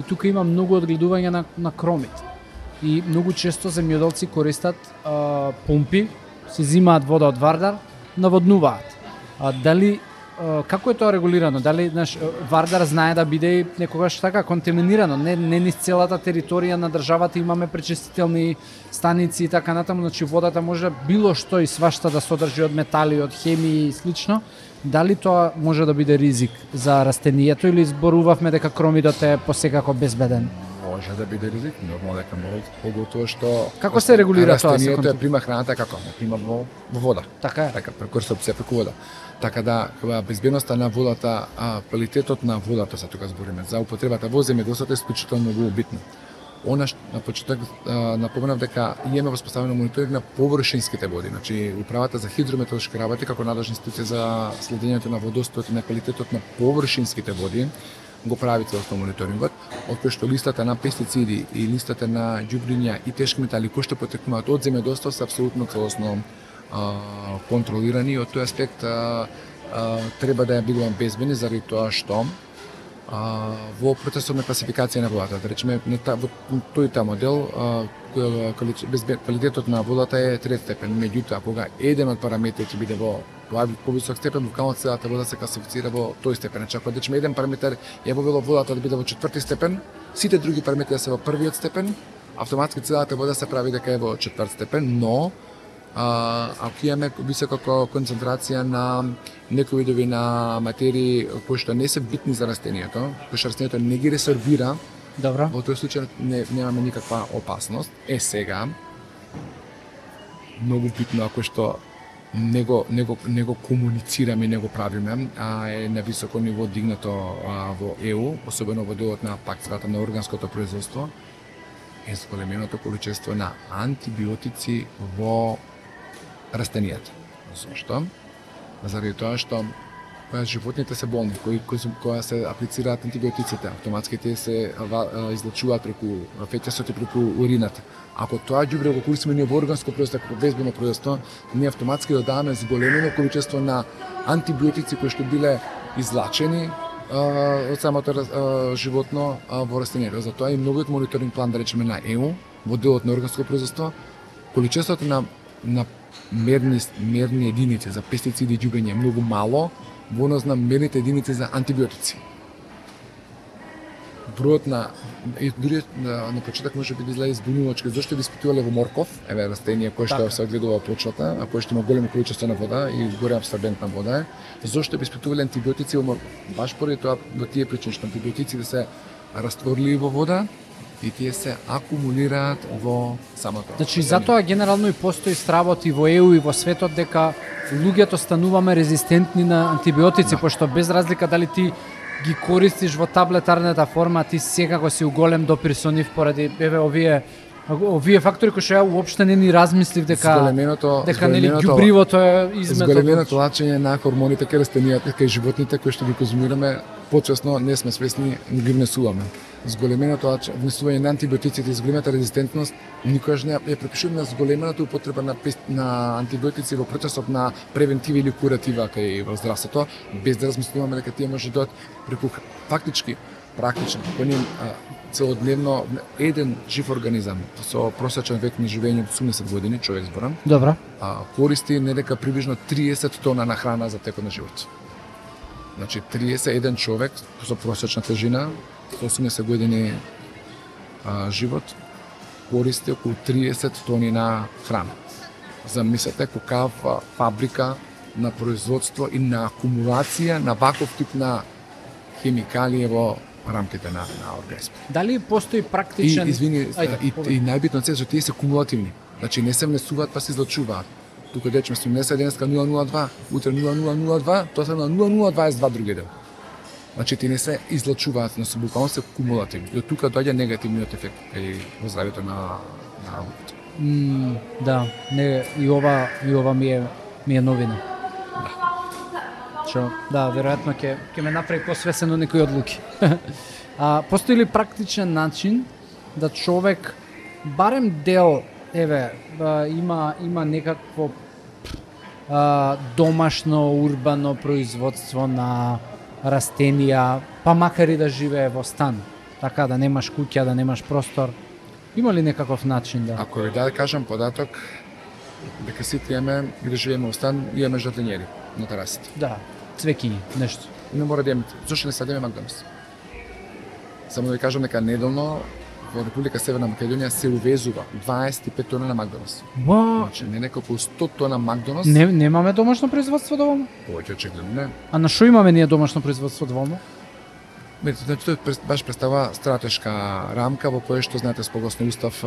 И тука има многу одгледување на, на кромите. И многу често земјоделци користат а, помпи, си зимаат вода од Вардар, наводнуваат. А, дали како е тоа регулирано? Дали наш Вардар знае да биде некогаш така контаминирано? Не, не низ целата територија на државата имаме пречистителни станици и така натаму, значи водата може било што и свашта да содржи од метали, од хемии и слично. Дали тоа може да биде ризик за растенијето или зборувавме дека кромидот е посекако безбеден? Може да биде ризик, нормално дека може, поготово што Како се регулира тоа, се Растението е прима храната како? Прима во, во вода. Така е. Така, преку ресурпција преку вода. Така да, кога безбедноста на водата, а квалитетот на водата, се тука збориме, за употребата во земјоделството е исклучително многу битно. Она што на почеток напоменав дека имаме воспоставено мониторинг на површинските води, значи управата за хидрометеоролошки работи како надлежна институција за следењето на водостојот и на квалитетот на површинските води го прави целосно мониторингот, од кој што листата на пестициди и листата на ѓубриња и тешки метали кои што потекнуваат од земјоделство се апсолутно целосно а, контролирани. И од тој аспект а, а, треба да ја бидувам безбедни заради тоа што а, во процесот на класификација на водата, да речеме, на та, во тој та модел, а, кој- квалитетот на водата е трет степен, меѓутоа кога еден од параметрите ќе биде во во повисок степен, буквално целата вода се класифицира во тој степен. Значи, ако да речеме еден параметар ја вовело водата да биде во четврти степен, сите други параметри се во првиот степен, автоматски целата вода се прави дека е во четврт степен, но а, ако имаме висока ко- концентрација на некои видови на материи кои што не се битни за растението, кои што растението не ги ресорбира, Добро. во тој случај не, немаме никаква опасност. Е сега, многу битно ако што не го, не го, не го комуницираме него не го правиме, а е на високо ниво дигнато а, во ЕУ, особено во делот на пактата на органското производство, е зголеменото количество на антибиотици во растенијата. Зошто? Заради тоа што кога животните се болни, кои, кои, се- кога се аплицираат антибиотиците, автоматските се ва- а, преку фетесот и преку урината. Ако тоа ѓубре го користиме ние во органско производство, како безбедно производство, ние автоматски додаваме зголемено количество на антибиотици кои што биле излачени а, од самото а, животно а, во растението. Затоа и многуот мониторинг план, да речеме, на ЕУ, во делот на органско производство, количеството на, на мерни, мерни единици за пестициди и ѓубење е многу мало во однос на мерните единици за антибиотици. Бројот на и дури на, на почеток може би да изгледа избунувачки зошто би испитувале во морков, еве растение кое што Така. се одгледува во почвата, а кое што има големо количество на вода и горе абсорбентна вода зошто би испитувале антибиотици во морков? Баш поради тоа во тие причини што антибиотиците се растворливи во вода и тие се акумулираат во самото. Значи, затоа генерално и постои стравот и во ЕУ и во светот дека луѓето стануваме резистентни на антибиотици, Да. пошто без разлика дали ти ги користиш во таблетарната форма, ти секако си у голем допир со нив поради еве овие овие фактори кои што ја уопште не ни размислив дека Зголеменото- дека нели ѓубривото е изметот. Зголеменото лачење на хормоните кај растенијата, кај животните кои што ги конзумираме, почесно не сме свесни, не ги внесуваме. Зголеменото внесување на антибиотиците и зголемената резистентност никогаш не ја ја припишуваме на зголемената употреба на, пес- на антибиотици во процесот на превентива или куратива кај во здравството, без да размислуваме дека тие може да преку фактички практично, ние а, целодневно еден жив организам со просечен век на живење од 80 години, човек зборам, Добро. а, користи недека приближно 30 тона на храна за текот на живот. Значи 31 човек со просечна тежина, со 80 години а, живот, користи околу 30 тони на храна. Замислете какава фабрика на производство и на акумулација на ваков тип на хемикалии во рамките на, на организмот. Дали постои И, практичен извини, Ајде, и, и најбитно се што тие се кумулативни. Значи не се внесуваат па се излачуваат. Тука дечме се внесе денеска 002, утре 0002, тоа се на 0022 други дел. Значи ти не се излачуваат, но се буквално се кумулативни. И од тука доаѓа негативниот ефект кај во здравјето на на работа. М, да, не, и ова и ова ми е ми е новина. Што, да, веројатно ќе ќе ме направи посвесен од некои одлуки. а постои ли практичен начин да човек барем дел еве има има некакво а, домашно урбано производство на растенија, па макар и да живее во стан, така да немаш куќа, да немаш простор. Има ли некаков начин да? Ако ви да кажам податок, дека сите имаме, да живееме во стан, имаме жардинјери на терасите. Да, цвекиња, нешто. Не мора да имаме. Зошто не садиме Макдоналдс? Само да ви кажам дека неделно во Република Северна Македонија се увезува 25 тона на Макдоналдс. Значи, не неколку 100 тона Макдоналдс, не, немаме домашно производство доволно? повеќе очигледно не. А на што имаме ние домашно производство доволно? Мете, значи, прес- баш представува стратешка рамка во која што знаете спогласно устав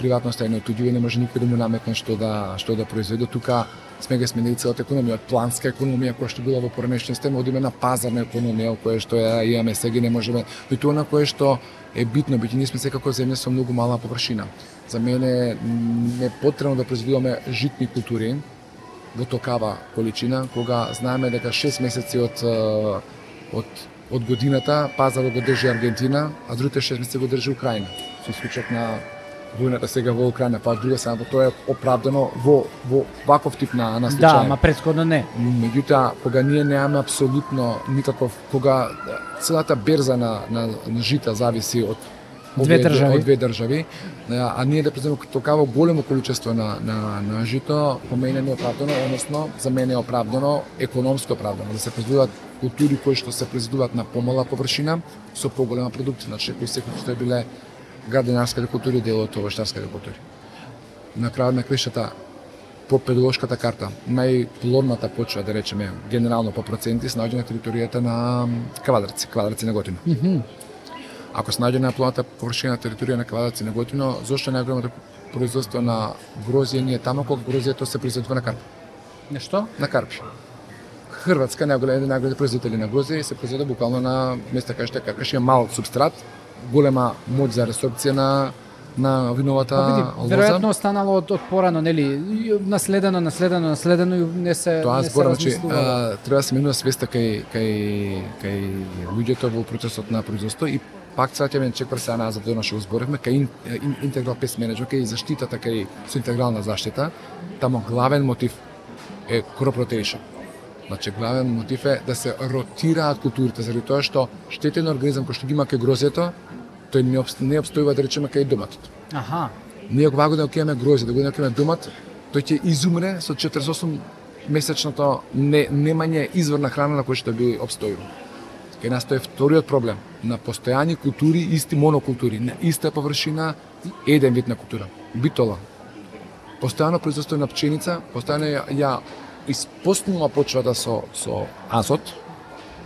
приватноста е неотуѓива, не може никој да му наметне што да што да произведе. Тука сме ги сменили целата економија од планска економија која што била во поранешен систем, одиме на пазарна економија која што ја имаме сега не можеме и тоа на кое што е битно, бидејќи ние сме секако земја со многу мала површина. За мене не е потребно да произведуваме житни култури во токава количина, кога знаеме дека 6 месеци од, од од годината пазарот го држи Аргентина, а другите 6 месеци го држи Украина. Со случајот на војната сега во Украина, па од друга страна тоа е оправдано во во ваков тип на на случај. Да, ма предходно не. Меѓутоа, кога ние немаме апсолутно никаков, кога целата берза на, на, на жита зависи од Две држави. од две држави, а, а ние да преземеме токаво големо количество на, на, на жито, по мене не е оправдано, односно за мене е оправдано, економско оправдано, да се произведуваат култури кои што се произведуваат на помала површина со поголема продукција, значи кои секој што е биле градинарските култури дел од овоштарските култури. На крајот на кришата по педагошката карта, најплодната почва, да речеме, генерално по проценти, се наоѓа на територијата на Квадраци, Квадраци на Готино. Ако се наоѓа на плодната површина на територија на Квадраци на Готино, зошто најголемото производство на грозје не е таму, кога грозјето се произведува на карпи? Нешто? На карпи. Хрватска најголем најголемите производители на грозје и се произведе буквално на места кај што е има мал субстрат, голема моќ за ресорбција на на виновата Па види, лоза. веројатно останало од, од порано, нели, наследено, наследено, наследено и не се Тоа не се зборам, значи, размислувало. а, треба да се менува свеста кај, кај, кај луѓето во процесот на производство и пак цваќаме чек се назад до што го зборевме, кај ин, ин, интеграл пес менеджмент, кај заштитата, кај со интегрална заштита, тамо главен мотив е crop rotation. Значи, главен мотив е да се ротираат културите, заради тоа што штетен организам кој што ги има кај грозјето, тој не, обс- не обстојува да речеме кај доматот. Аха. Ние ако година ќе имаме грозје, да ќе имаме домат, тој ќе изумре со 48 месечното не, немање изворна храна на која што би обстојува. Кај нас тоа е вториот проблем на постојани култури, исти монокултури, на иста површина, еден вид на култура. Битола. Постојано производство на пченица, постојано ја, ја испоснува почвата со, со азот,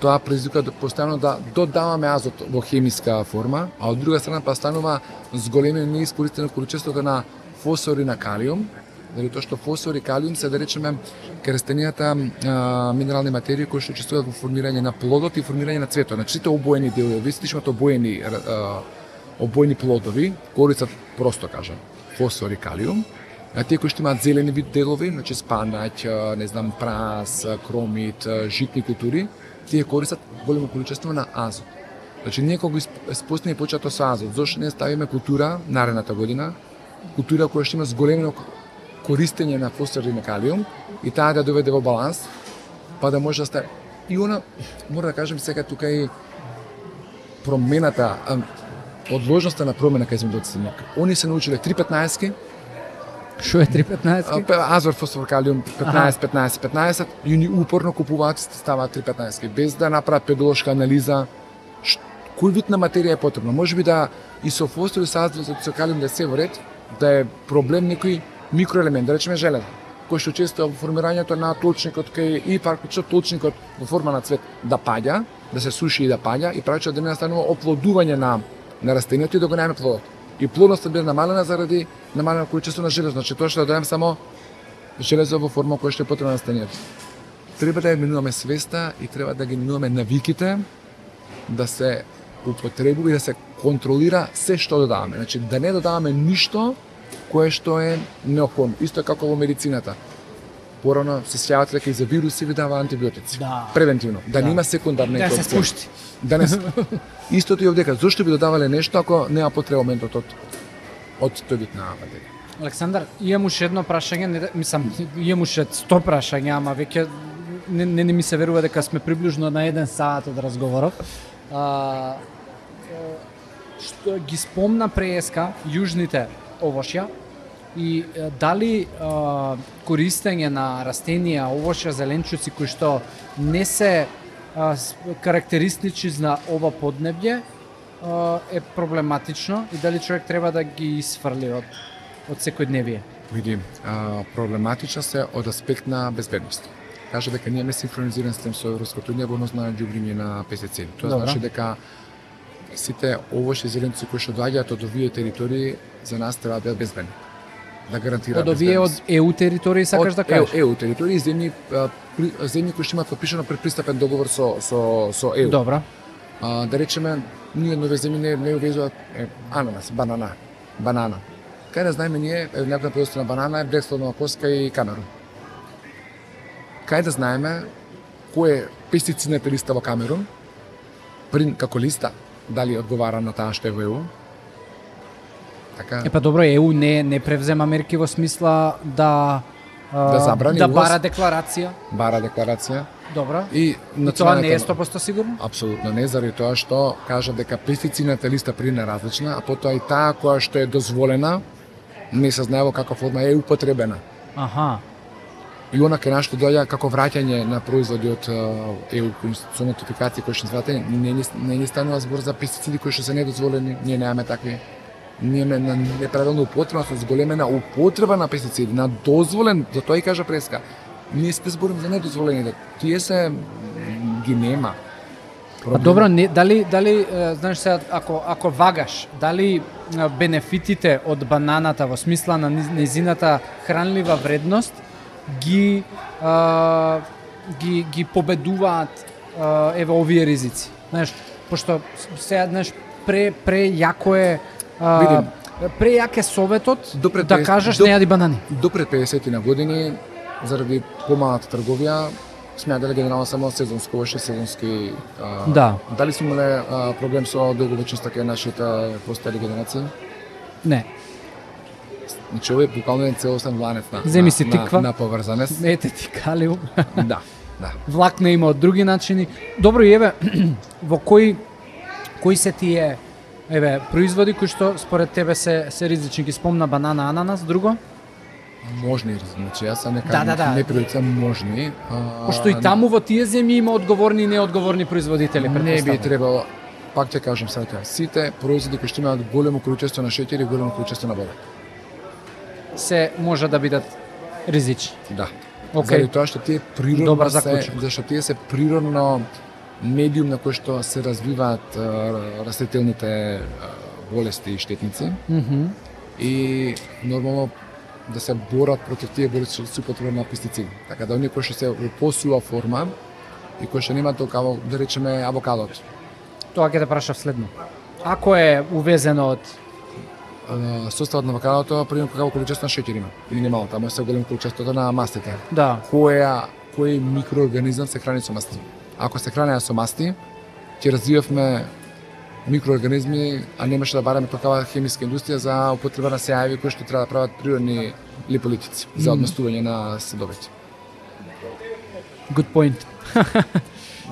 тоа предизвика да постојано да додаваме азот во хемиска форма, а од друга страна па станува зголемено неискористено количество на фосфор и на калиум, Дали тоа што фосфор и калиум се да речеме кај минерални материи кои што учествуваат во формирање на плодот и формирање на цветот. Значи сите обоени делови, сите што имаат обоени а, обоени плодови корица просто кажам фосфор и калиум, а тие кои што имаат зелени вид делови, значи спанаќ, не знам, прас, кромит, житни култури, тие користат големо количество на азот. Значи ние кога спостиме почето со азот, зошто не ставиме култура наредната година, култура која што има зголемено користење на фосфор и на калиум и таа да доведе во баланс, па да може да стане. И она, мора да кажем сега тука и промената, одложноста на промена кај земјоделците. Они се научиле 3.15 Шо е 3.15? А, Азор, фосфор, калиум, 15, 15, 15, и они упорно купуваат ставаат 3.15, без да направат педолошка анализа, кој вид на материја е потребна. Може би да и со фосфор и со азот, со калиум да се во ред, да е проблем некој микроелемент, да речеме железо, кој што често во формирањето на толчникот кај и паркот толчникот во форма на цвет да паѓа, да се суши и да паѓа и прави да не настанува оплодување на на растението и да го немаме плодот. И плодноста биде намалена заради намалено количество на железо. Значи тоа што да дадем само железо во форма која што е потребна на растението. Треба да ја минуваме свеста и треба да ги минуваме навиките да се употребува и да се контролира се што додаваме. Значи да не додаваме ништо кое што е неопходно. Исто како во медицината. Порано се сеќавате дека и за вируси ви дава антибиотици. Да. Превентивно. Да, Да. нема секундарна Да се спушти. Да не. Истото и овдека. Зошто би додавале нешто ако нема потреба моментот од од тој вид на материја? Александар, имам уште едно прашање, не, да- мислам, имам уште 100 прашања, ама веќе не, не, не ми се верува дека сме приближно на еден саат од разговорот. А, што ги спомна преска јужните овошја и дали а, користење на растенија, овошја, зеленчуци кои што не се а, карактеристични за ова поднебје а, е проблематично и дали човек треба да ги исфрли од од секојдневие. Види, а, проблематична се од аспект на безбедност. Кажа дека ние не синхронизиран систем со Европското унија во однос на ѓубриње на пестициди. Тоа Добра. значи дека сите овошји зеленци кои што доаѓаат од овие територии за нас треба да бидат безбедни. Да гарантираат Од овие од. ЕУ територии сакаш да кажеш? Од ЕУ, ЕУ територии земји земји кои што имаат подпишано предпристапен договор со со со ЕУ. Добра. А, да речеме, ние нови земји не, не увезуваат е, ананас, банана, банана. Кај да знаеме ние, е, некоја производство на банана е Брексло, Нова Коска и Камерун. Кај да знаеме кој е пестицидната листа во Камерун прин како листа, дали одговара на таа што е во ЕУ. Така, Е па добро, ЕУ не не превзема мерки во смисла да а, Да забрани да бара декларација. бара декларација Добро. и И тоа не е националните- 100% сигурно? Апсолутно не, заради тоа што кажа дека пестицината листа прин е различна, а потоа и таа која што е дозволена не се знае во каква форма е употребена. Аха. И она кај нас што доаѓа како враќање на производи од ЕУ кои со нотификации кои што звате, не ни не ни станува збор за пестициди кои што се недозволени, ние немаме такви ние на неправилна употреба, со зголемена употреба на пестициди, на дозволен, за тоа и кажа преска. Ние сте зборим за недозволените. Да, тие се ги нема. А добро, не, дали дали е, знаеш сега ако ако вагаш, дали е, бенефитите од бананата во смисла на незината хранлива вредност ги а, ги ги победуваат а, еве овие ризици. Знаеш, пошто сега знаеш пре пре јако е а, Видим. пре јак е советот Допре да кажеш доп- не јади банани. До пред 50 на години, заради помалата трговија, сме јаделе генерално само сезонско, овоше сезонски... А, Да. Дали сме имале проблем со долговечноста кај нашите постари генерации? Не. Значи, овој е буквално еден целосен ланец на, Земи на, си на, тиква. на поврзаност. Мете ти калиум. да, да. влакна има од други начини. Добро, и еве, во кои кои се тие еве производи кои што според тебе се се ризични? Ги спомна банана, ананас, друго? Можни, значи јас не Да, кажам, да, да. не приоритетам можни. А, Пошто и таму во тие земји има одговорни и неодговорни производители, не би требало пак ќе кажам сега тоа. Сите производи кои што имаат големо количество на шеќер и големо количество на вода. се може да бидат ризични. Да. Океј. Заради тоа што тие природно Добар се, зашто тие се природно медиум на кој што се развиваат растителните болести и штетници Мгм. и нормално да се борат против тие болести со употреба на пестициди. Така да оние кои што се во посува форма и кои што немаат толкаво, да речеме авокадот. Тоа ќе те прашав следно. Ако е увезено од Составот на авокадото примерно какво количество на шеќер има или немало, таму е се големо количеството на мастите. да, која кој микроорганизам се храни со масти. Ако се хранеа со масти, ќе развивавме микроорганизми, а немаше да бараме такава хемиска индустрија за употреба на сеави кои што треба да прават природни липолитици за одместување на седовите. good point.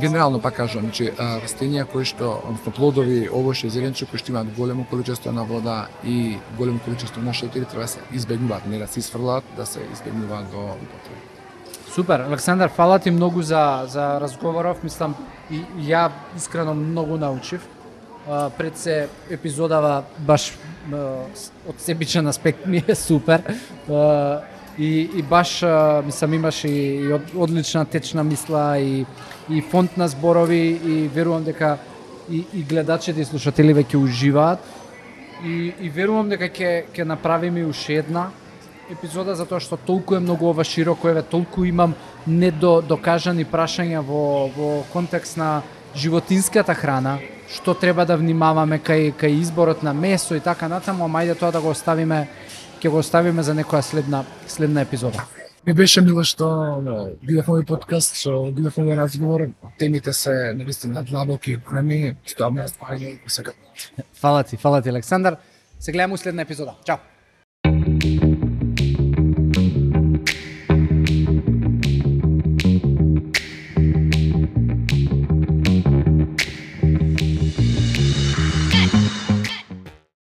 Генерално пак кажувам, значи а, растенија кои што, односно плодови, овоше и зеленче кои што имаат големо количество на вода и големо количество на шеќери треба да се избегнуваат, не да се исфрлаат, да се избегнуваат до употреба. Супер, Александар, фала ти многу за за разговоров. Мислам и и ја искрено многу научив. А, пред се епизодава баш а, од себичен аспект ми е супер. А, и, и баш а, мислам имаш и, и од, одлична течна мисла и и фонд на зборови и верувам дека и, и гледачите и слушатели веќе уживаат и, и верувам дека ќе ќе направиме уште една епизода затоа што толку е многу ова широко, еве толку имам недодокажани прашања во во контекст на животинската храна, што треба да внимаваме кај кај изборот на месо и така натаму, ама ајде тоа да го оставиме ќе го оставиме за некоја следна следна епизода. Ми беше мило што гледав овој подкаст, што гледав овој разговор. Темите се навистина длабоки, ми тоа ме распаѓа сега. Фала ти, фала ти Александар. Се гледаме у следна епизода. Чао.